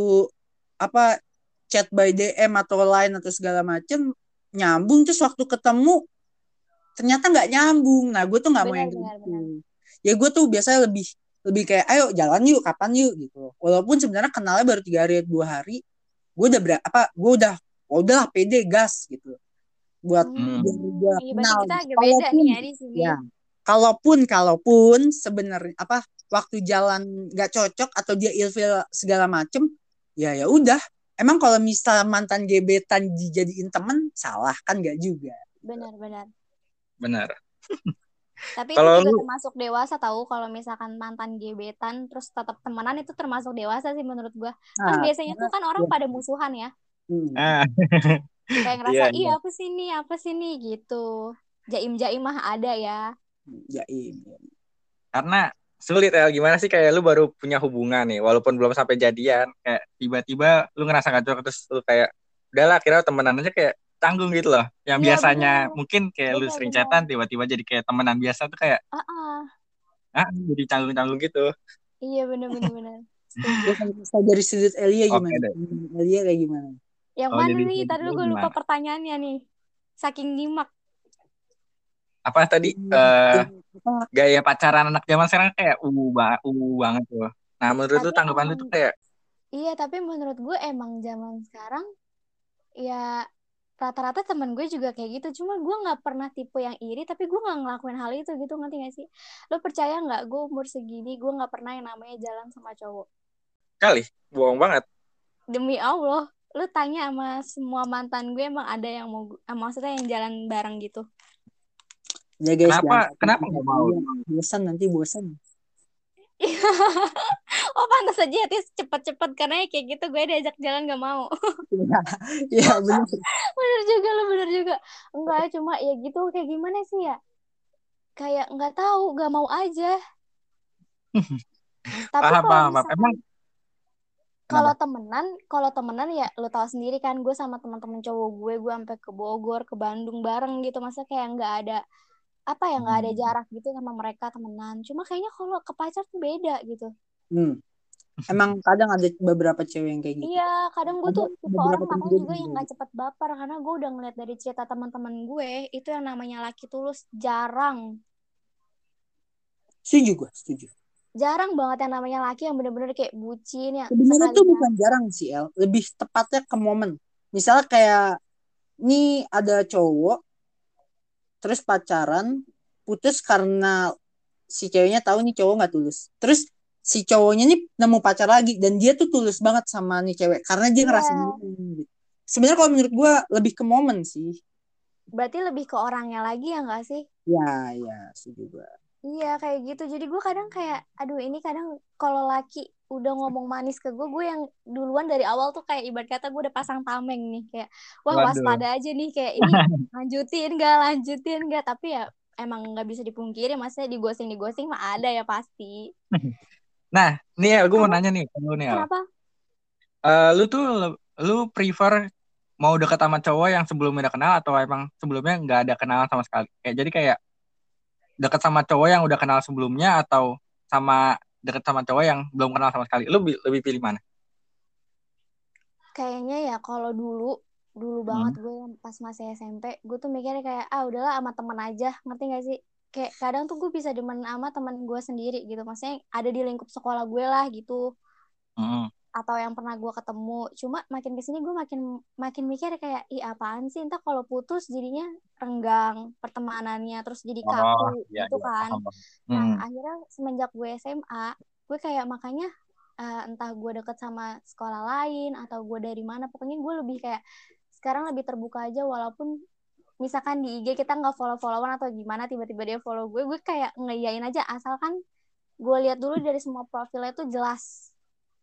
apa chat by DM atau lain atau segala macem nyambung terus waktu ketemu ternyata nggak nyambung. Nah, gue tuh nggak mau yang benar, gitu. Ya gue tuh biasanya lebih lebih kayak ayo jalan yuk kapan yuk gitu. Walaupun sebenarnya kenalnya baru tiga hari dua hari, gue udah ber apa gue udah oh, udahlah pede gas gitu buat Hmm. biar dia Iya, kenal kita agak gitu. beda Kalaupun- nih ya di sini. ya kalaupun kalaupun sebenarnya apa waktu jalan nggak cocok atau dia ilfil segala macem ya ya udah emang kalau misal mantan gebetan dijadiin temen salah kan nggak juga Benar-benar. Benar. Tapi Kalau itu juga lu- termasuk dewasa tahu kalau misalkan mantan gebetan terus tetap temenan itu termasuk dewasa sih menurut gua. Kan Nah, biasanya tuh kan orang iya. pada musuhan ya. hmm. Ah, Kayak ngerasa Iya, iya iya. apa sih ini, apa sih ini gitu. Jaim-jaim mah ada ya. jaim karena sulit ya gimana sih kayak lu baru punya hubungan nih walaupun belum sampai jadian kayak tiba-tiba lu ngerasa gak cocok terus lu kayak udahlah kira temenan aja kayak tanggung gitu loh yang Iya, biasanya bener. mungkin kayak lu Bener, sering bener. chatan tiba-tiba jadi kayak temenan biasa tuh kayak Ah, ah. ah jadi canggung-canggung gitu Iya bener. Kan kasih dari sudut Elia gimana deh. Elia kayak gimana Yang Oh, mana jadi nih? Tadi gue lupa pertanyaannya nih. Saking nyimak. apa tadi apa gaya pacaran anak zaman sekarang kayak uh, ba uh banget tuh nah menurut lu Tapi tanggapan lu tuh kayak Iya, tapi menurut gue emang zaman sekarang ya rata-rata temen gue juga kayak gitu. Cuma gue nggak pernah tipe yang iri, tapi gue nggak ngelakuin hal itu gitu, ngerti gak sih? Lo percaya nggak? Gue umur segini, gue nggak pernah yang namanya jalan sama cowok. kali bohong banget Demi Allah, lo tanya sama semua mantan gue emang ada yang mau, eh, maksudnya yang jalan bareng gitu. ya guys Kenapa- jangan kenapa nggak mau? Iya, bosan nanti bosan oh pantas aja ya Tis. Cepet-cepet karena ya kayak gitu gue diajak jalan gak mau. ya benar bener. Juga lo bener juga. Enggak cuma ya gitu kayak gimana sih ya? Kayak nggak tahu gak mau aja. Tapi paham kalau paham misalkan emang kalau temenan kalau temenan ya lo tahu sendiri kan gue sama teman-teman cowok gue gue sampai ke Bogor ke Bandung bareng gitu. Masa kayak nggak ada apa ya nggak ada Hmm. jarak gitu sama mereka temenan cuma kayaknya kalau ke pacar tuh beda gitu Hmm. Emang kadang ada beberapa cewek yang kayak gitu. Iya, kadang gue tuh tipe orang makanya juga yang gak cepet baper karena gue udah ngeliat dari cerita teman-teman gue itu yang namanya laki tulus jarang, Setuju gue, setuju. jarang banget yang namanya laki yang bener-bener kayak bucin ya Sebenarnya tuh bukan jarang sih, El. Lebih tepatnya ke momen. Misalnya kayak nih ada cowok terus pacaran putus karena si ceweknya tahu nih cowok nggak tulus. Terus si cowoknya nih nemu pacar lagi dan dia tuh tulus banget sama nih cewek karena dia Iya. ngerasa gitu. Sebenarnya kalau menurut gue lebih ke momen sih. Berarti lebih ke orangnya lagi ya gak sih? Ya, ya, setuju gue. Iya kayak gitu. Jadi gue kadang kayak, aduh ini kadang kalau laki udah ngomong manis ke gue, gue yang duluan dari awal tuh kayak ibarat kata gue udah pasang tameng nih kayak, wah Waduh. waspada aja nih kayak ini lanjutin gak, lanjutin gak. Tapi ya emang nggak bisa dipungkiri, maksudnya di ghosting di ghosting mah ada ya pasti. nah nih ya gue mau nanya nih lu nih. Kenapa? Eh, lu tuh lu prefer mau deket sama cowok yang sebelumnya udah kenal atau emang sebelumnya nggak ada kenalan sama sekali kayak jadi kayak deket sama cowok yang udah kenal sebelumnya atau sama deket sama cowok yang belum kenal sama sekali? Lu bi- lebih pilih mana? Kayaknya ya kalau dulu dulu banget gue yang pas masih SMP gue tuh mikirnya kayak ah udahlah sama temen aja. Ngerti gak sih? Kayak kadang tuh gue bisa demen sama temen gue sendiri gitu. Maksudnya ada di lingkup sekolah gue lah gitu. Mm-mm. Atau yang pernah gue ketemu. Cuma makin ke sini gue makin makin mikir kayak ih apaan sih? Entah kalau putus jadinya renggang pertemanannya terus jadi kaku iya, gitu iya, kan. paham, paham. Nah, akhirnya semenjak gue SMA, gue kayak makanya eh, entah gue deket sama sekolah lain atau gue dari mana, pokoknya gue lebih kayak sekarang lebih terbuka aja walaupun misalkan di IG kita nggak follow-followan atau gimana tiba-tiba dia follow gue, gue kayak ngeyain aja asalkan gue lihat dulu dari semua profilnya itu jelas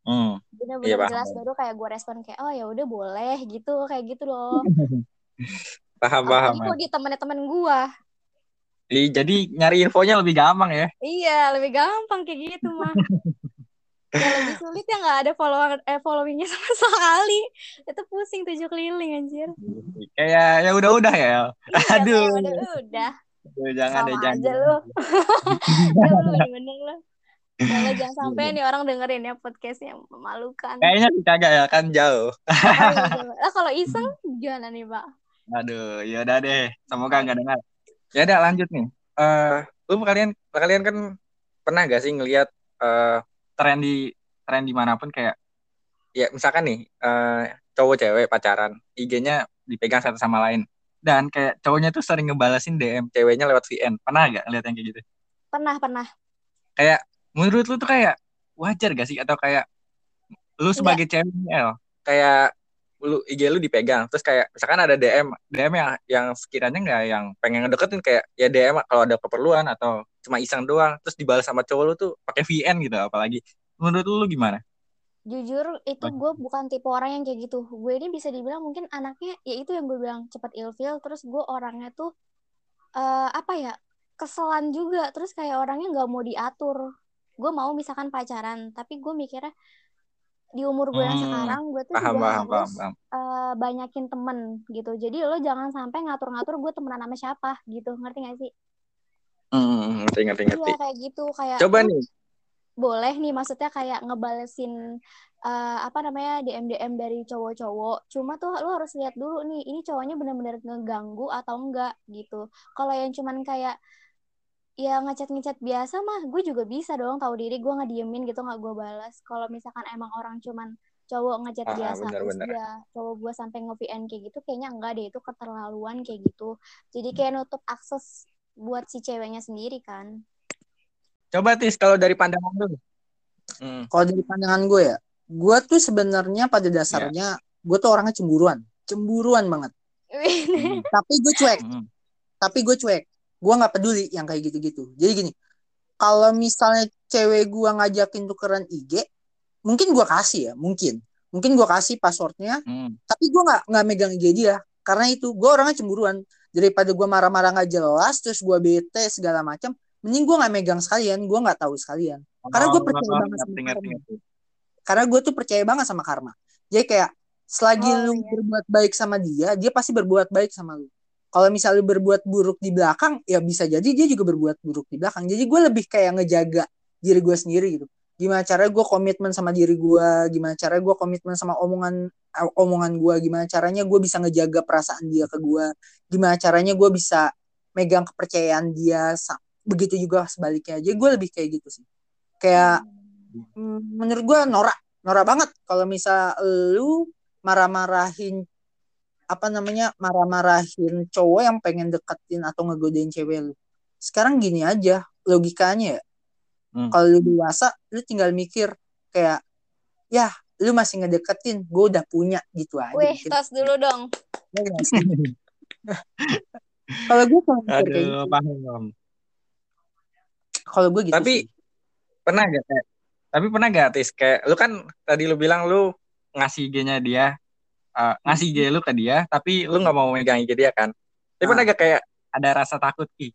Mm. bener-bener Iya, paham, jelas paham. baru kayak gue respon kayak oh ya udah boleh gitu kayak gitu loh paham paham kalau di temen-temen gue Ih, jadi nyari infonya lebih gampang ya Iya, lebih gampang kayak gitu mah. yang lebih sulit ya nggak ada follower eh followingnya sama sekali. Itu pusing tujuh keliling anjir. kayak ya udah udah ya Iya, Aduh. kayak udah udah. Aduh, jangan Sama deh jangan aja lu. Ya, lu bener-bener lu. Kalau jangan sampai nih orang dengerin ya podcastnya memalukan. kayaknya sih kagak ya kan jauh. Lah kalau iseng gimana nih, Pak? Aduh, ya udah deh. Semoga nggak dengar. Ya udah lanjut nih. Eh, lu kalian kalian kan pernah gak sih ngelihat eh tren di tren di mana pun kayak ya misalkan nih eh cowok cewek pacaran, IG-nya dipegang satu sama lain. Dan kayak cowoknya tuh sering ngebalasin DM ceweknya lewat VN. Pernah gak ngeliat yang kayak gitu? Pernah, pernah. Kayak menurut lu tuh kayak wajar gak sih? Atau kayak lu sebagai cewek El, kayak lu IG lu dipegang terus kayak misalkan ada DM DM yang yang sekiranya nggak yang pengen ngedeketin kayak ya DM kalau ada keperluan atau cuma iseng doang terus dibalas sama cowok lu tuh pakai VN gitu apalagi. Menurut lu, lu gimana? Jujur itu gue bukan tipe orang yang kayak gitu. Gue ini bisa dibilang mungkin anaknya ya itu yang gue bilang cepat ilfil terus gue orangnya tuh uh, apa ya keselan juga. Terus kayak orangnya nggak mau diatur gue mau misalkan pacaran tapi gue mikirnya di umur gue yang Hmm, sekarang gue tuh paham juga paham harus paham, paham. eh, banyakin temen gitu. Jadi lo jangan sampai ngatur-ngatur gue temenan sama siapa gitu. Ngerti gak sih? Hmm, ngerti ngerti ngerti. iya kayak gitu. Kayak coba nih. boleh nih maksudnya kayak ngebalesin eh, apa namanya DM DM dari cowok-cowok. Cuma tuh lo harus lihat dulu nih ini cowoknya benar-benar ngeganggu atau enggak gitu. Kalau yang cuman kayak ya ngechat-ngechat biasa mah gue juga bisa dong tahu diri gue ngediemin gitu nggak gue balas. Kalau misalkan emang orang cuman cowok ngechat Ah, biasa benar, terus benar. dia cowok gue sampai nge-VN kayak gitu kayaknya enggak deh itu keterlaluan kayak gitu. Jadi kayak nutup akses buat si ceweknya sendiri kan. Coba tis kalau dari pandangan lu. Hmm, Kalau dari pandangan gue ya, gue tuh sebenarnya pada dasarnya gue tuh orangnya cemburuan, cemburuan banget. Tapi gue cuek, hmm. tapi gue cuek. Gue nggak peduli yang kayak gitu-gitu. Jadi gini, kalau misalnya cewek gue ngajakin tukeran IG, mungkin gue kasih ya, mungkin, mungkin gue kasih passwordnya. Hmm. Tapi gue nggak nggak megang IG dia, karena itu gue orangnya cemburuan. Daripada gue marah-marah nggak jelas, terus gue bete segala macam, mending gue nggak megang sekalian, gue nggak tahu sekalian. Karena gue Oh, percaya oh, banget sama karma. Karena gue tuh percaya banget sama karma. Jadi kayak selagi Oh, lu iya. berbuat baik sama dia, dia pasti berbuat baik sama lu. Kalau misalnya berbuat buruk di belakang, ya bisa jadi dia juga berbuat buruk di belakang. Jadi gue lebih kayak ngejaga diri gue sendiri gitu. Gimana caranya gue komitmen sama diri gue, gimana caranya gue komitmen sama omongan eh, omongan gue, gimana caranya gue bisa ngejaga perasaan dia ke gue, gimana caranya gue bisa megang kepercayaan dia, begitu juga sebaliknya. Jadi gue lebih kayak gitu sih. Kayak mm, menurut gue norak norak banget kalau misal lu marah-marahin apa namanya marah-marahin cowok yang pengen deketin atau ngegodain cewek lu sekarang gini aja logikanya ya Hmm. kalau lu dewasa lu tinggal mikir kayak ya lu masih ngedeketin gue udah punya gitu aja Wih, Mikir, tos dulu dong. ya sih? kalau gue kalau Aduh, gitu paham, paham. kalau gue gitu Tapi sih. pernah gak kayak, tapi pernah gak Tis kayak lu kan tadi lu bilang lu ngasih IG-nya dia eh, ngasih IG lu ke dia tapi lu nggak mau megang IG dia kan tapi Ah. pernah gak kayak ada rasa takut ih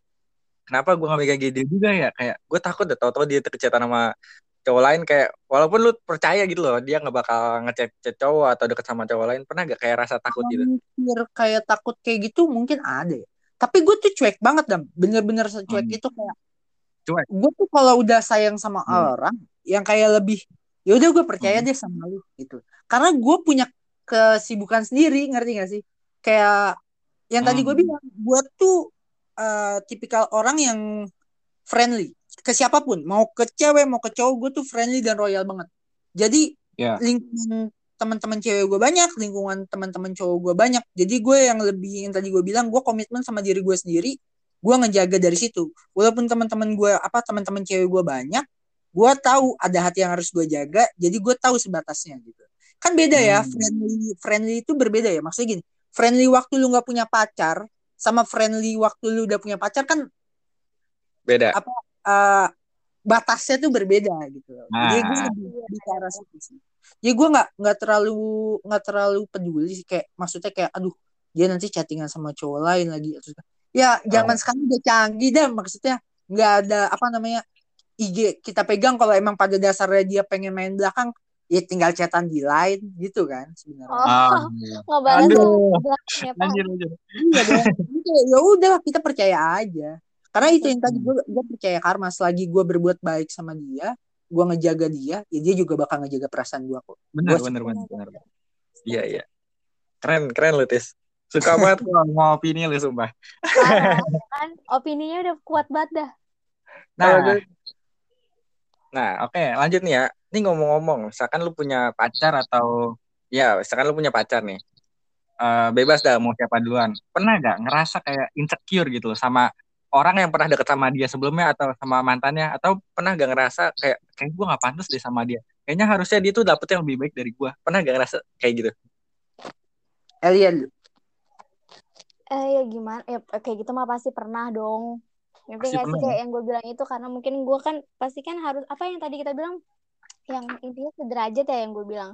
kenapa gua nggak megang IG dia juga ya kayak gue takut deh tau-tau dia tercetan sama cowok lain kayak walaupun lu percaya gitu loh dia nggak bakal ngechat chat cowok atau deket sama cowok lain pernah gak kayak rasa takut gitu mikir kayak takut kayak gitu mungkin ada ya. Tapi gue tuh cuek banget dam, bener-bener secuek Hmm. itu kayak. Cuek. Gue tuh kalau udah sayang sama Hmm. orang, yang kayak lebih, ya udah gue percaya Hmm. deh sama lu gitu. Karena gue punya kesibukan sendiri, ngerti gak sih? Kayak yang tadi gue Hmm. bilang, gue tuh eh, tipikal orang yang friendly ke siapa pun, mau ke cewek, mau ke cowok, gue tuh friendly dan royal banget. Jadi ya lingkungan teman-teman cewek gue banyak, lingkungan teman-teman cowok gue banyak. Jadi gue yang lebih yang tadi gue bilang, gue komitmen sama diri gue sendiri. Gue ngejaga dari situ. Walaupun teman-teman gue apa teman-teman cewek gue banyak, gue tahu ada hati yang harus gue jaga. Jadi gue tahu sebatasnya gitu. Kan beda ya, Hmm. friendly friendly itu berbeda ya. Maksudnya gini, friendly waktu lu nggak punya pacar sama friendly waktu lu udah punya pacar kan beda eh, batasnya tuh berbeda gitu loh. Jadi gue Nah. lebih lebih ke arah situ sih. Jadi gue nggak nggak terlalu nggak terlalu peduli sih kayak maksudnya kayak aduh dia nanti chattingan sama cowok lain lagi. Ya zaman sekarang udah canggih dah maksudnya nggak ada apa namanya IG kita pegang kalau emang pada dasarnya dia pengen main belakang ya tinggal chatan di line gitu kan sebenarnya. Oh, Ah, ngebalas Aduh. belakangnya Pak. anjir anjir Iya ya udah kita percaya aja. Karena itu yang tadi gue gue percaya karma selagi gue berbuat baik sama dia, gue ngejaga dia, ya dia juga bakal ngejaga perasaan gue kok. Gua- bener bener bener iya iya keren keren lu tis suka banget gua mau opini lu sumpah kan? Opininya udah kuat banget dah. nah gue- nah oke lanjut nih ya. Ini ngomong-ngomong misalkan lu punya pacar atau ya sekarang lu punya pacar nih Eh, bebas dah mau siapa duluan. Pernah gak ngerasa kayak insecure gitu loh sama orang yang pernah deket sama dia sebelumnya atau sama mantannya? Atau pernah gak ngerasa kayak kayak gue gak pantas deh sama dia. Kayaknya harusnya dia tuh dapet yang lebih baik dari gue pernah gak ngerasa kayak gitu? Elian. Eh ya gimana? Ya kayak gitu mah pasti pernah dong ngerti Pasti gak sih kayak yang gue bilang itu? Karena mungkin gue kan pasti kan harus apa yang tadi kita bilang? Yang intinya sederajat ya yang gue bilang.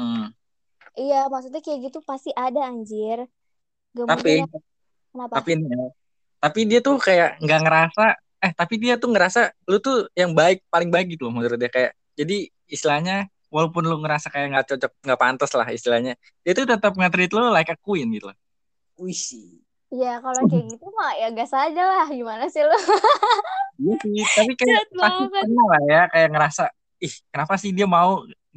Hmm. iya maksudnya kayak gitu pasti ada anjir. Gak tapi mungkin ya. kenapa? tapi ya, tapi dia tuh kayak nggak ngerasa eh tapi dia tuh ngerasa lu tuh yang baik paling baik gitu loh menurut dia. Kayak jadi istilahnya walaupun lu ngerasa kayak nggak cocok nggak pantas lah istilahnya dia tuh tetap nge-treat lu like a queen gitu loh. Wih sih. Iya kalau kayak gitu mah ya gas aja lah gimana sih lu Iya sih, tapi kayak pasti pernah lah ya kayak ngerasa ih kenapa sih dia mau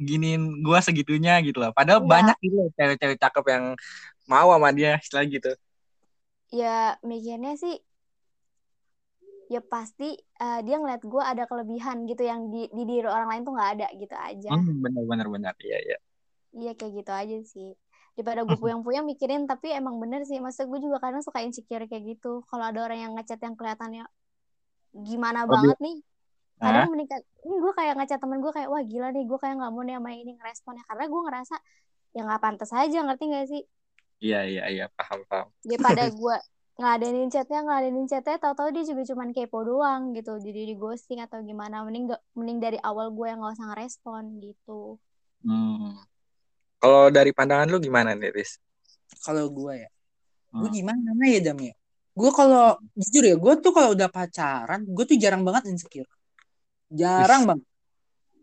giniin gua segitunya gitu loh. Padahal Iya. banyak gitu loh cewek-cewek cakep yang mau sama dia istilah gitu. ya mikirnya sih ya pasti eh, dia ngeliat gue ada kelebihan gitu yang di, di diri orang lain tuh nggak ada gitu aja Hmm, bener bener bener iya iya. iya kayak gitu aja sih daripada gue puyang-puyang mikirin tapi emang bener sih. Maksud gue juga kadang suka insecure kayak gitu. Kalau ada orang yang ngechat yang kelihatannya gimana Lebih- banget nih kadang meningkat ini gue kayak ngechat temen gue kayak wah gila nih gue kayak nggak mau nih sama ini ngeresponnya. Karena gue ngerasa ya nggak pantas aja ngerti gak sih? Iya iya iya paham paham. daripada gue ngeladenin chatnya ngeladenin chatnya tahu-tahu dia juga cuman kepo doang gitu. Jadi di ghosting atau gimana mending gak, mending dari awal gue yang nggak usah ngerespon gitu. Hmm. Kalau dari pandangan lu gimana nih, Riz? Kalau gue ya, gue Hmm. gimana ya Dam ya? Gue kalau jujur ya, gue tuh kalau udah pacaran, gue tuh jarang banget insecure. Jarang Wih. banget.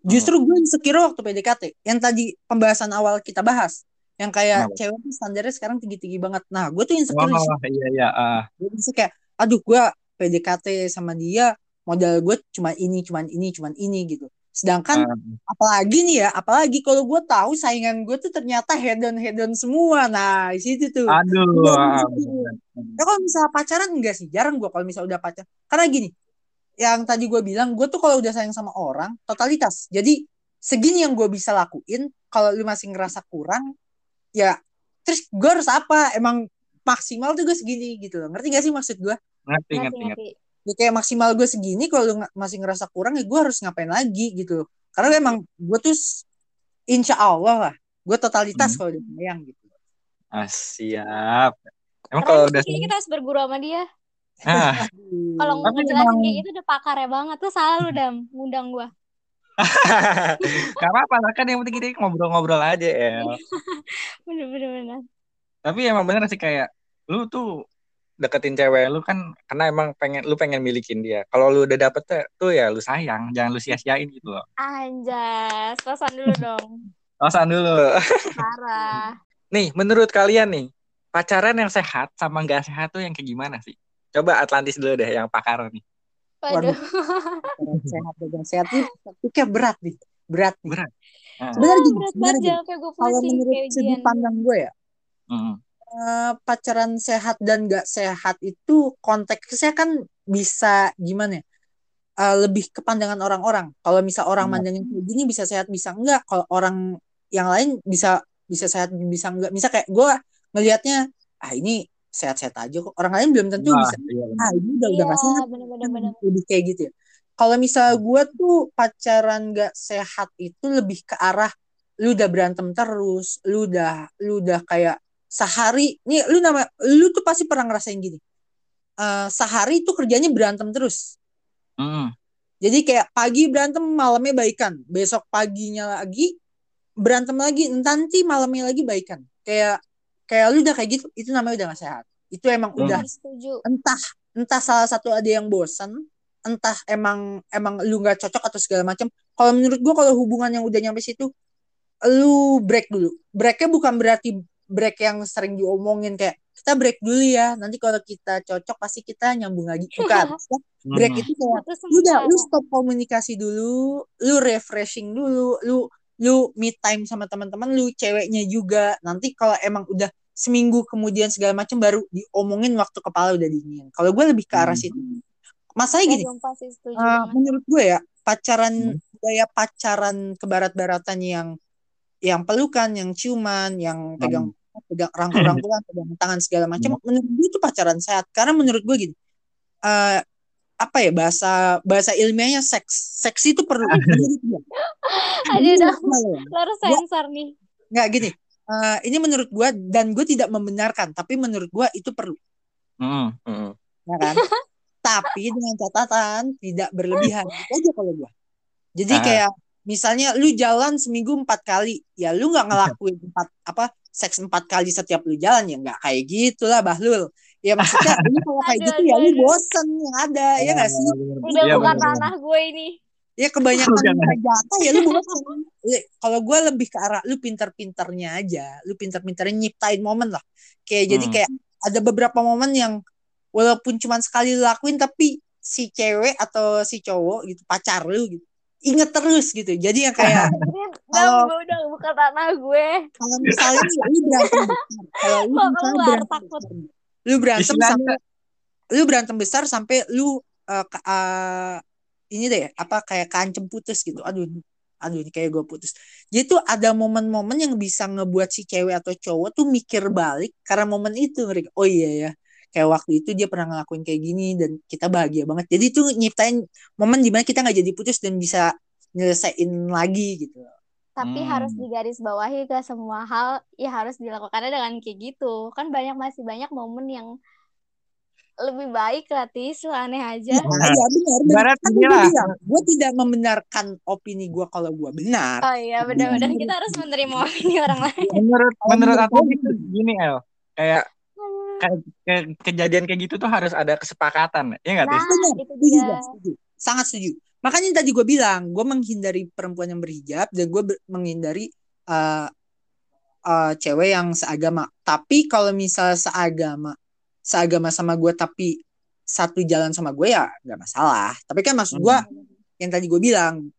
Justru gue insecure waktu PDKT. Yang tadi pembahasan awal kita bahas. Yang kayak Kenapa? cewek tuh standarnya sekarang tinggi-tinggi banget. Nah, gue tuh insecure Oh situ. iya iya. ah. Gue kayak, aduh gue PDKT sama dia, modal gue cuma ini, cuman ini, cuman ini gitu. Sedangkan Ah. apalagi nih ya, apalagi kalau gue tahu saingan gue tuh ternyata head on head on semua. Nah, di situ tuh. Aduh. Ah, bener. Ya kalau misalnya pacaran enggak sih, jarang gue kalau misalnya udah pacaran. Karena gini, yang tadi gue bilang, gue tuh kalau udah sayang sama orang, totalitas. Jadi segini yang gue bisa lakuin, kalau lu masih ngerasa kurang, ya terus gue harus apa? Emang maksimal tuh gue segini gitu loh. Ngerti gak sih maksud gue? Ngerti ngerti ngerti ngerti. Ya kayak maksimal gue segini, kalau lu masih ngerasa kurang, ya gue harus ngapain lagi gitu. Karena emang gue tuh insya Allah lah, gue totalitas Hmm. kalau udah sayang gitu. Ah, siap. Emang kalau udah kita harus berguru sama dia ah, kalau Tapi ngejelasin emang- kayak gitu udah pakarnya banget tuh selalu dam ngundang gue Gak apa-apa lah kan yang penting kita ngobrol-ngobrol aja ya. bener bener bener Tapi emang bener sih kayak lu tuh deketin cewek lu kan karena emang pengen lu pengen milikin dia. Kalau lu udah dapet tuh, tuh ya lu sayang, jangan lu sia-siain gitu loh. anjas pesan dulu dong Alasan dulu. parah Nih, menurut kalian nih, pacaran yang sehat sama nggak sehat tuh yang kayak gimana sih? Coba Atlantis dulu deh yang pakar nih. waduh Orang sehat dan sehat nih, tapi kayak berat nih, berat nih. Berat. Ah, Sebenarnya gini, berat sebenarnya gini. Kalau menurut kayak sudut pandang gue ya, mm, eh, pacaran sehat dan gak sehat itu konteksnya kan bisa gimana ya? Eh, lebih ke pandangan orang-orang. Kalau misal orang Benar. mandangin kayak gini bisa sehat bisa enggak. Kalau orang yang lain bisa bisa sehat bisa enggak. Misal kayak gue ngelihatnya ah ini sehat-sehat aja kok. Orang lain belum tentu Wah, bisa. iya, bener. Ah ini udah udah iya gak sehat. bener bener bener Lebih kayak gitu ya. Kalau misal gue tuh pacaran gak sehat itu lebih ke arah lu udah berantem terus, lu udah lu udah kayak sehari nih lu nama lu tuh pasti pernah ngerasain gini. Eh sehari tuh kerjanya berantem terus. Mm, Jadi kayak pagi berantem, malamnya baikan. Besok paginya lagi berantem lagi, nanti malamnya lagi baikan. Kayak kayak lu udah kayak gitu, itu namanya udah gak sehat. Itu emang Hmm. udah setuju entah entah salah satu ada yang bosan, entah emang emang lu nggak cocok atau segala macam. Kalau menurut gua kalau hubungan yang udah nyampe situ, lu break dulu. Breaknya bukan berarti break yang sering diomongin kayak kita break dulu ya. Nanti kalau kita cocok pasti kita nyambung lagi. Bukan. break itu kayak udah lu stop komunikasi dulu, lu refreshing dulu, lu lu me time sama teman-teman lu, ceweknya juga. Nanti kalau emang udah seminggu kemudian segala macam baru diomongin waktu kepala udah dingin. Kalau gue lebih ke arah Hmm. situ. Masalahnya Ya, gini, uh, menurut gue ya pacaran Hmm. gaya pacaran ke barat-baratan yang yang pelukan, yang ciuman, yang pegang pegang rangkul-rangkulan, pegang tangan segala macam. Menurut gue itu pacaran sehat. Karena menurut gue gini, eh apa ya bahasa bahasa ilmiahnya seks. Seks itu perlu Aduh, udah harus sensor nih. nggak gini. Eh, ini menurut gue dan gue tidak membenarkan tapi menurut gue itu perlu. Mm, mm. ya kan? Tapi dengan catatan tidak berlebihan. Itu aja kalau gue jadi Ah. kayak misalnya lu jalan seminggu empat kali ya lu nggak ngelakuin empat apa seks empat kali setiap lu jalan ya nggak kayak gitulah bahlul ya maksudnya lu kalau kayak Aduh, gitu ya aduh, lu bosen yang ada ya nggak sih Udah Iya, bukan bener. ranah gue ini. ya kebanyakan Bukan. jatah ya lu bosen Ya, kalau gue lebih ke arah lu pinter-pinternya aja lu pinter-pinternya nyiptain momen lah kayak jadi Hmm. kayak ada beberapa momen yang walaupun cuma sekali lu lakuin tapi si cewek atau si cowok gitu pacar lu gitu inget terus gitu. Jadi yang kayak Ini Kalau- udah, udah bukan ranah gue. kalau misalnya lu berantem kalau lu misalnya keluar, berantem takut. lu berantem sampai lu berantem besar sampai lu ke- eh, ini deh apa kayak kancem putus gitu. Aduh aduh ini kayak gue putus. Jadi tuh ada momen-momen yang bisa ngebuat si cewek atau cowok tuh mikir balik karena momen itu ngeri oh iya ya kayak waktu itu dia pernah ngelakuin kayak gini dan kita bahagia banget jadi tuh nyiptain momen di mana kita nggak jadi putus dan bisa nyelesain lagi gitu Tapi Hmm. harus digarisbawahi ke semua hal ya harus dilakukannya dengan kayak gitu. Kan banyak masih banyak momen yang lebih baik lah Tis, lu aneh aja. Ya, iya benar. benar. Kan gue bilang, gue tidak membenarkan opini gue kalau gue benar. Oh iya benar-benar kita harus menerima opini orang lain. Menurut Kalau menurut aku aku gitu gini El, kayak kayak kejadian kayak gitu tuh harus ada kesepakatan, ya nggak Nah, setuju. Sangat setuju. Makanya tadi gue bilang, gue menghindari perempuan yang berhijab dan gue ber- menghindari eh, eh, cewek yang seagama. Tapi kalau misal seagama, seagama sama gue tapi satu jalan sama gue ya nggak masalah. Tapi kan maksud gue yang tadi gue bilang,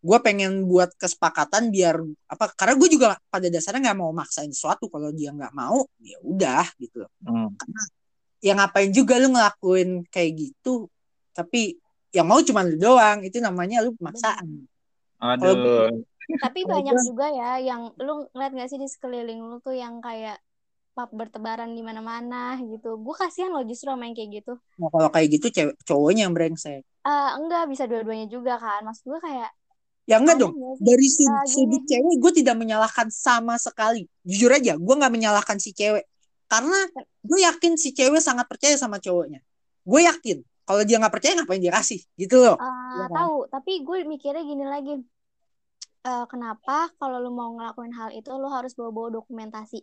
gue pengen buat kesepakatan biar apa? Karena gue juga pada dasarnya nggak mau maksain sesuatu. Kalau dia nggak mau, ya udah gitu. loh. Hmm. Ya ngapain juga lu ngelakuin kayak gitu, tapi yang mau cuma lu doang. Itu namanya lu pemaksaan. Aduh. Tapi Kalau banyak gua- juga ya yang lu ngeliat gak sih di sekeliling lu tuh yang kayak pap bertebaran di mana-mana gitu. Gue kasihan loh justru yang kayak gitu. Nah, kalau kayak gitu cewek cowoknya yang brengsek. Eh enggak bisa dua-duanya juga kan. Maksud gue kayak Ya enggak dong. gak? Dari sudut, Ah, gini. sudut cewek gue tidak menyalahkan sama sekali. Jujur aja, gue nggak menyalahkan si cewek. Karena gue yakin si cewek sangat percaya sama cowoknya. Gue yakin. Kalau dia nggak percaya ngapain dia kasih? Gitu loh. Iya kan? tahu, tapi gue mikirnya gini lagi. Eh, kenapa kalau lu mau ngelakuin hal itu lu harus bawa-bawa dokumentasi?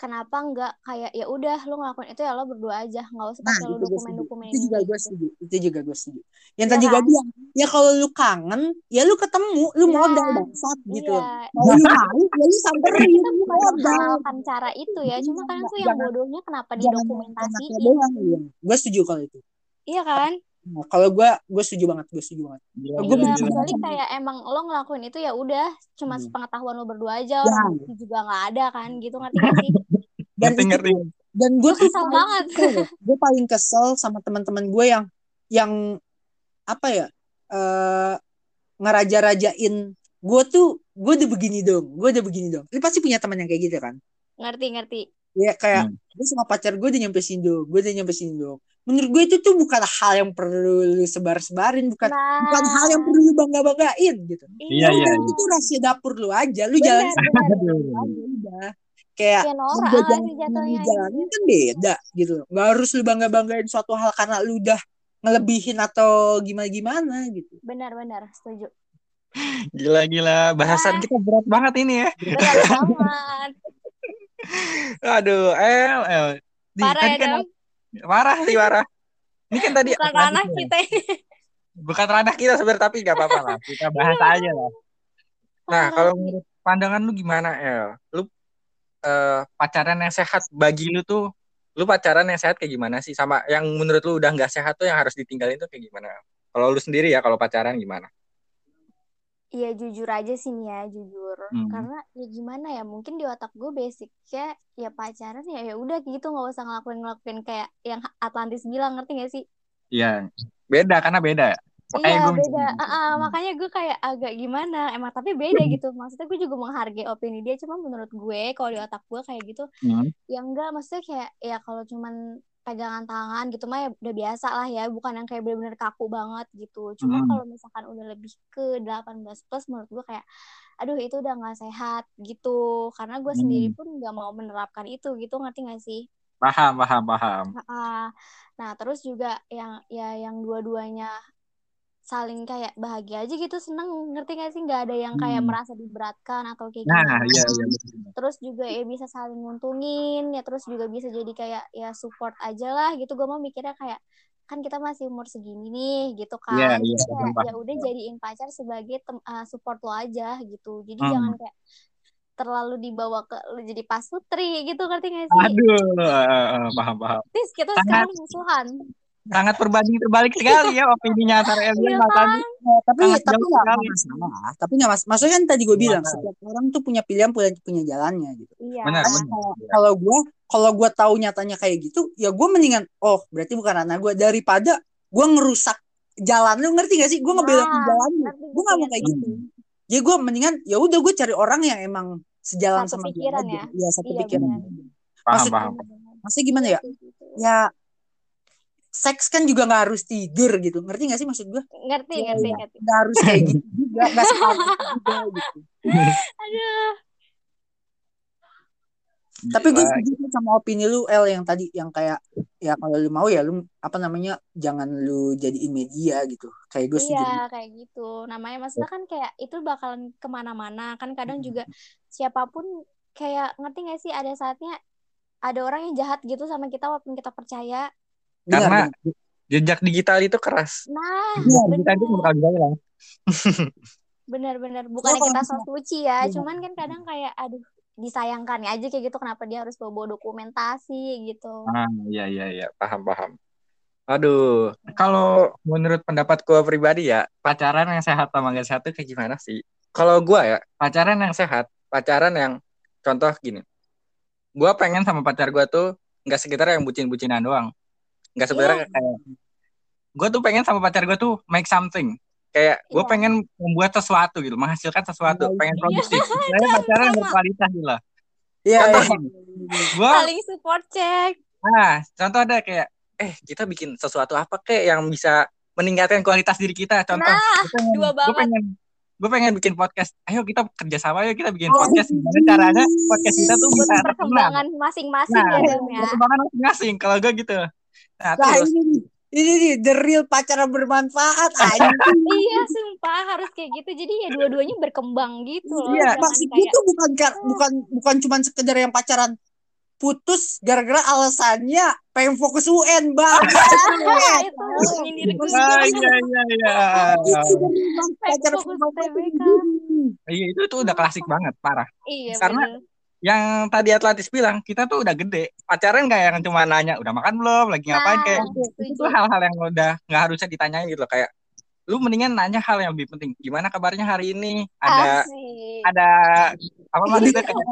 Kenapa enggak kayak ya udah lu ngelakuin itu ya lo berdua aja, nggak usah Nah, lu itu gue setuju. dokumen-dokumen Itu juga gue gitu. setuju. Itu juga gue setuju. Yang Iya tadi gue kan? bilang, ya kalau lu kangen, ya lu ketemu, lu Nah, modal bangsat gitu. Iya, Kalau lu mau, ya lu samperin, kita bukan cara itu ya, cuma kadang tuh yang bodohnya kenapa didokumentasiin. Iya. Gue setuju kalau itu. iya kan? Nah, kalau gue, gue setuju banget. Gue setuju banget. Gila, Gue kecuali sama- kayak emang lo ngelakuin itu ya udah cuma Hmm. sepengetahuan lo berdua aja, Ya. orang juga nggak ada kan, gitu ngerti gak sih? Dan Ngerti ngerti. dan gue kesel banget. ya. gue paling kesel sama teman-teman gue yang yang apa ya eh ngeraja-rajain gue tuh gue udah begini dong gue udah begini dong lu pasti punya teman yang kayak gitu kan Ngerti, ngerti. ya kayak Hmm. gue sama pacar gue udah nyampe sini dong gue udah nyampe sini dong menurut gue itu tuh bukan hal yang perlu lu sebar-sebarin bukan Nah, bukan hal yang perlu lu bangga-banggain gitu Iya, Ya iya, iya. itu rahasia dapur lu aja lu benar, jalan udah kayak udah lah jalan jatuhnya. jalanin kan beda gitu loh nggak harus lu bangga banggain suatu hal karena lu udah ngelebihin atau gimana gimana gitu Benar-benar, setuju. Gila gila. Bahasan kita berat banget ini ya. Benar banget. Aduh, El, El. Di, Parah tadi ya, kan? Marah sih marah. Ini kan tadi Bukan ranah ya. kita. Bukan ranah kita sebenarnya tapi nggak apa-apa lah. Kita bahas aja lah. Nah, kalau menurut pandangan lu gimana, El? Lu eh, pacaran yang sehat bagi lu tuh, lu pacaran yang sehat kayak gimana sih? Sama yang menurut lu udah nggak sehat tuh yang harus ditinggalin tuh kayak gimana? Kalau lu sendiri ya, kalau pacaran gimana? Iya jujur aja sih nih ya jujur. Hmm. karena ya gimana ya mungkin di otak gue basicnya ya pacaran ya ya udah gitu nggak usah ngelakuin ngelakuin kayak yang Atlantis bilang ngerti gak sih? Iya, beda karena beda. Makanya iya gue beda Ah, ah, makanya gue kayak agak gimana emang tapi beda gitu. Maksudnya gue juga menghargai opini dia cuma menurut gue kalau di otak gue kayak gitu Hmm. ya enggak. Maksudnya kayak ya kalau cuman pegangan tangan gitu mah ya udah biasa lah ya bukan yang kayak bener-bener kaku banget gitu cuma Hmm. kalau misalkan udah lebih ke 18 plus menurut gue kayak aduh itu udah nggak sehat gitu karena gue sendiri Hmm. pun nggak mau menerapkan itu gitu ngerti gak sih Paham, paham, paham. Ah, nah terus juga yang ya yang dua-duanya saling kayak bahagia aja gitu seneng ngerti gak sih nggak ada yang kayak Hmm. merasa diberatkan atau kayak Nah, gimana iya, iya. betul. terus juga ya bisa saling nguntungin ya terus juga bisa jadi kayak ya support aja lah gitu gue mau mikirnya kayak kan kita masih umur segini nih gitu Iya, kan iya, jadi kayak paham. ya udah jadiin pacar sebagai tem- uh, support lo aja gitu jadi Hmm. jangan kayak terlalu dibawa ke lo jadi pasutri gitu ngerti gak sih Aduh, paham, paham. Tis kita Sangat- sekarang musuhan Sangat berbanding terbalik sekali ya opininya antara Elian Iya sama kan? Eh, tapi tapi nggak masalah. Tapi nggak mas maksudnya kan tadi gue Nggak bilang masalah. setiap orang tuh punya pilihan punya punya jalannya gitu. Iya. Benar, benar. kalau gue kalau gue tahu nyatanya kayak gitu ya gue mendingan oh berarti bukan anak gue daripada gue ngerusak jalan lu ngerti gak sih? Gue ngebelain Nah, jalan gue nggak mau kayak gitu. Jadi gue mendingan ya udah gue cari orang yang emang sejalan Satu sama pikiran dia aja ya? ya satu Iya, pikiran. benar. Paham, Maksud- paham. maksudnya gimana ya? Gitu, gitu. ya seks kan juga nggak harus tidur gitu ngerti gak sih maksud gue ngerti Iya, ngerti iya. ngerti nggak harus kayak gitu juga nggak juga gitu aduh Tapi gue setuju sama opini lu El yang tadi yang kayak ya kalau lu mau ya lu apa namanya jangan lu jadiin media gitu. Kayak gue setuju. Iya kayak gitu. Namanya maksudnya kan kayak itu bakalan ke mana-mana kan kadang juga siapa pun kayak ngerti gak sih ada saatnya ada orang yang jahat gitu sama kita walaupun kita percaya. Benar, Karena benar. jejak digital itu keras. Nah Iya, Jejak digital itu bener bakal hilang. bener-bener bukannya kita misalnya- so suci ya, Iya. cuman kan kadang kayak aduh disayangkan aja kayak gitu kenapa dia harus bawa dokumentasi gitu. Ah, iya iya iya, paham paham. Aduh, kalau menurut pendapat gue pribadi ya, pacaran yang sehat sama gak sehat itu kayak gimana sih? Kalau gue ya, pacaran yang sehat, pacaran yang contoh gini, gue pengen sama pacar gue tuh nggak sekitar yang bucin-bucinan doang, nggak sebenarnya kayak gue tuh pengen sama pacar gue tuh make something, kayak gue Iya. pengen membuat sesuatu gitu, menghasilkan sesuatu, Iya, pengen iya. produktif. Saya pacaran yang Sama. berkualitas gitu lah. Iya, iya. gini, gue Saling support check. Nah, contoh ada kayak, eh kita bikin sesuatu apa kayak yang bisa meningkatkan kualitas diri kita. Contoh, Nah, gue pengen, dua gue pengen, gue pengen bikin podcast. Ayo kita kerjasama, ayo kita bikin Oh, podcast. Gimana caranya podcast kita tuh Buat perkembangan masing-masing Nah, ya ya. perkembangan masing-masing. Kalau gue gitu. Nah, Nah, terus, ini. Ini nih the real pacaran bermanfaat aja. iya, sumpah harus kayak gitu. Jadi ya dua-duanya berkembang gitu loh. Iya. Maksud kayak tuh bukan kar- bukan bukan cuma sekedar yang pacaran putus gara-gara alasannya pengen fokus UN bang. Ah, itu ah, iya iya iya. Itu pacaran bermanfaat. Iya itu tuh udah klasik banget, parah. Iya Karena bener. Yang tadi Atlantis bilang, kita tuh udah gede. Pacaran nggak yang cuma nanya, udah makan belum, lagi ngapain? Nah, kayak itu hal-hal yang udah nggak harusnya ditanyain gitu loh. Kayak lu mendingan nanya hal yang lebih penting. Gimana kabarnya hari ini? Ada Asik. ada apa maksudnya? Kayak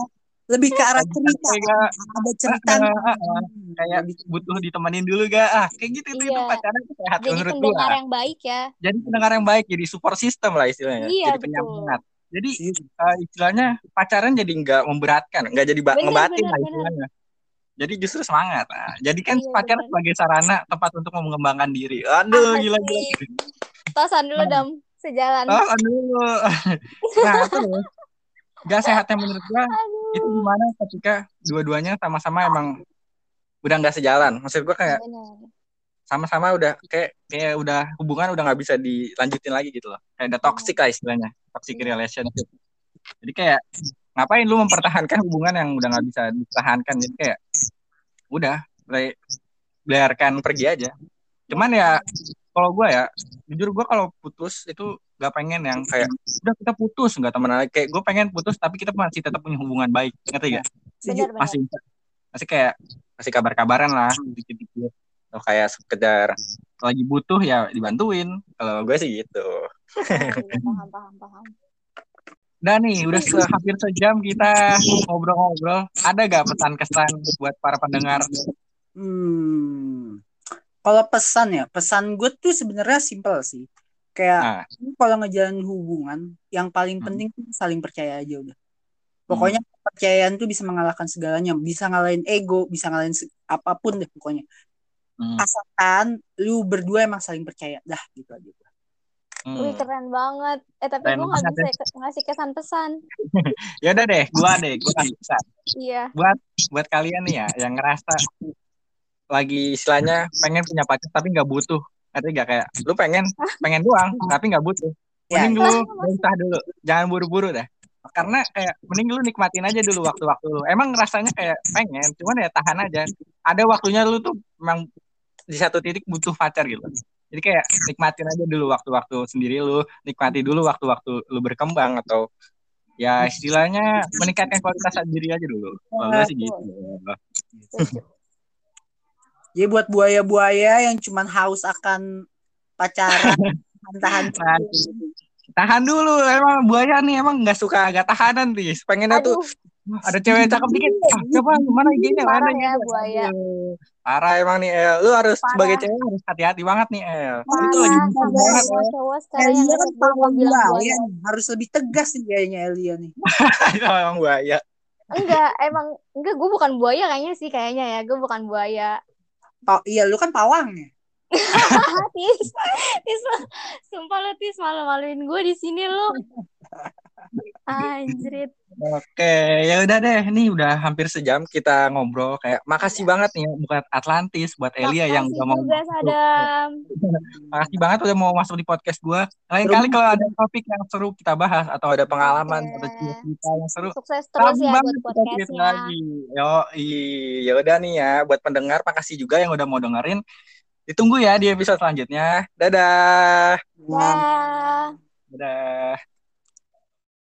Lebih ke arah cerita. Kayak- Ada cerita. Eh, eh, eh, kayak butuh ditemenin dulu gak? Ah kayak gitu itu, itu Iya. pacaran itu sehat Jadi menurut pendengar gua yang baik ya. jadi pendengar yang baik jadi support system lah istilahnya. Iya, jadi penyemangat jadi eh, istilahnya pacaran jadi nggak memberatkan nggak jadi Bener, ngebatin bener, lah bener. istilahnya jadi justru semangat nah, jadi kan Iya, pacaran bener. sebagai sarana tempat untuk mengembangkan diri aduh Asik. gila gila Tosan dulu Nah. dam sejalan. Oh, aduh. Nah, terus gak sehatnya menurut gua Aduh. itu gimana ketika dua-duanya sama-sama emang udah nggak sejalan. Maksud gua kayak Bener. sama-sama udah kayak kayak udah hubungan udah nggak bisa dilanjutin lagi gitu loh. Kayak udah toxic lah istilahnya, toxic relationship. Jadi kayak ngapain lu mempertahankan hubungan yang udah nggak bisa dipertahankan? Jadi kayak udah biarkan pergi aja. Cuman ya kalau gua ya jujur gua kalau putus itu gak pengen yang kayak udah kita putus. Nggak teman lagi. Kayak gue pengen putus tapi kita masih tetap punya hubungan baik. Ngerti gak masih masih kayak masih kabar-kabaran lah dikit-dikit. Atau kayak sekedar lagi butuh ya dibantuin. Kalau gue sih gitu paham, paham, paham. dan nih udah se- hampir sejam kita ngobrol-ngobrol ada gak pesan kesan buat para pendengar Hmm. Kalau pesan ya, pesan gue tuh sebenarnya simpel sih. Kayak Nah, kalau ngejalanin hubungan, yang paling Hmm. penting tuh saling percaya aja udah. Pokoknya kepercayaan tuh bisa mengalahkan segalanya, bisa ngalahin ego, bisa ngalahin apa pun deh pokoknya. hmm, Asalkan lu berdua emang saling percaya, dah gitu aja. Hmm. Wih keren banget. Eh tapi gue nggak bisa ngasih kesan pesan. Ya udah deh, gua deh, gua kasih pesan. Iya. buat buat kalian nih ya yang ngerasa lagi istilahnya pengen punya pacar tapi nggak butuh. Artinya nggak? Kayak lu pengen pengen doang tapi nggak butuh. Ya, mending lu nggak usah dulu. Jangan buru-buru dah karena kayak mending lu nikmatin aja dulu waktu-waktu lu. Emang rasanya kayak pengen cuman ya tahan aja. Ada waktunya lu tuh memang di satu titik butuh pacar gitu jadi kayak nikmatin aja dulu waktu-waktu sendiri lu nikmati dulu waktu-waktu lu berkembang atau ya istilahnya meningkatkan kualitas diri aja dulu kalau gue sih gitu. Jadi buat buaya-buaya yang cuman haus akan pacaran, tahan Tahan. tahan dulu emang buaya nih emang nggak suka agak tahanan nih pengennya tuh Aduh, ada cewek cakep dikit ah, coba mana IG-nya Parah mana ya, buaya. Parah emang nih El lu harus Parah. sebagai cewek harus hati-hati banget nih El itu parah lagi sampai banget cowok sekarang yang Elia kan pawang buaya buaya. nih. Harus lebih tegas nih kayaknya Elia nih. emang buaya Enggak, emang enggak gue bukan buaya kayaknya sih kayaknya ya. Gue bukan buaya. Pa- iya lu kan pawangnya. Tis, Tis, sumpah lo Tis malu-maluin gue di sini lo. Anjrit. Oke, ya udah deh. Nih udah hampir sejam kita ngobrol. Kayak makasih banget nih buat Atlantis, buat Elia yang Makasih udah mau juga. Sadam. Makasih banget udah mau masuk di podcast gua. Lain Seru kali kalau ada topik yang seru kita bahas atau ada pengalaman Oke. atau cerita yang seru, Sukses terus ya buat podcastnya. lagi. Yo, ya udah nih ya buat pendengar makasih juga yang udah mau dengerin. Ditunggu ya di episode selanjutnya. Dadah. Nah, Dah. Dadah.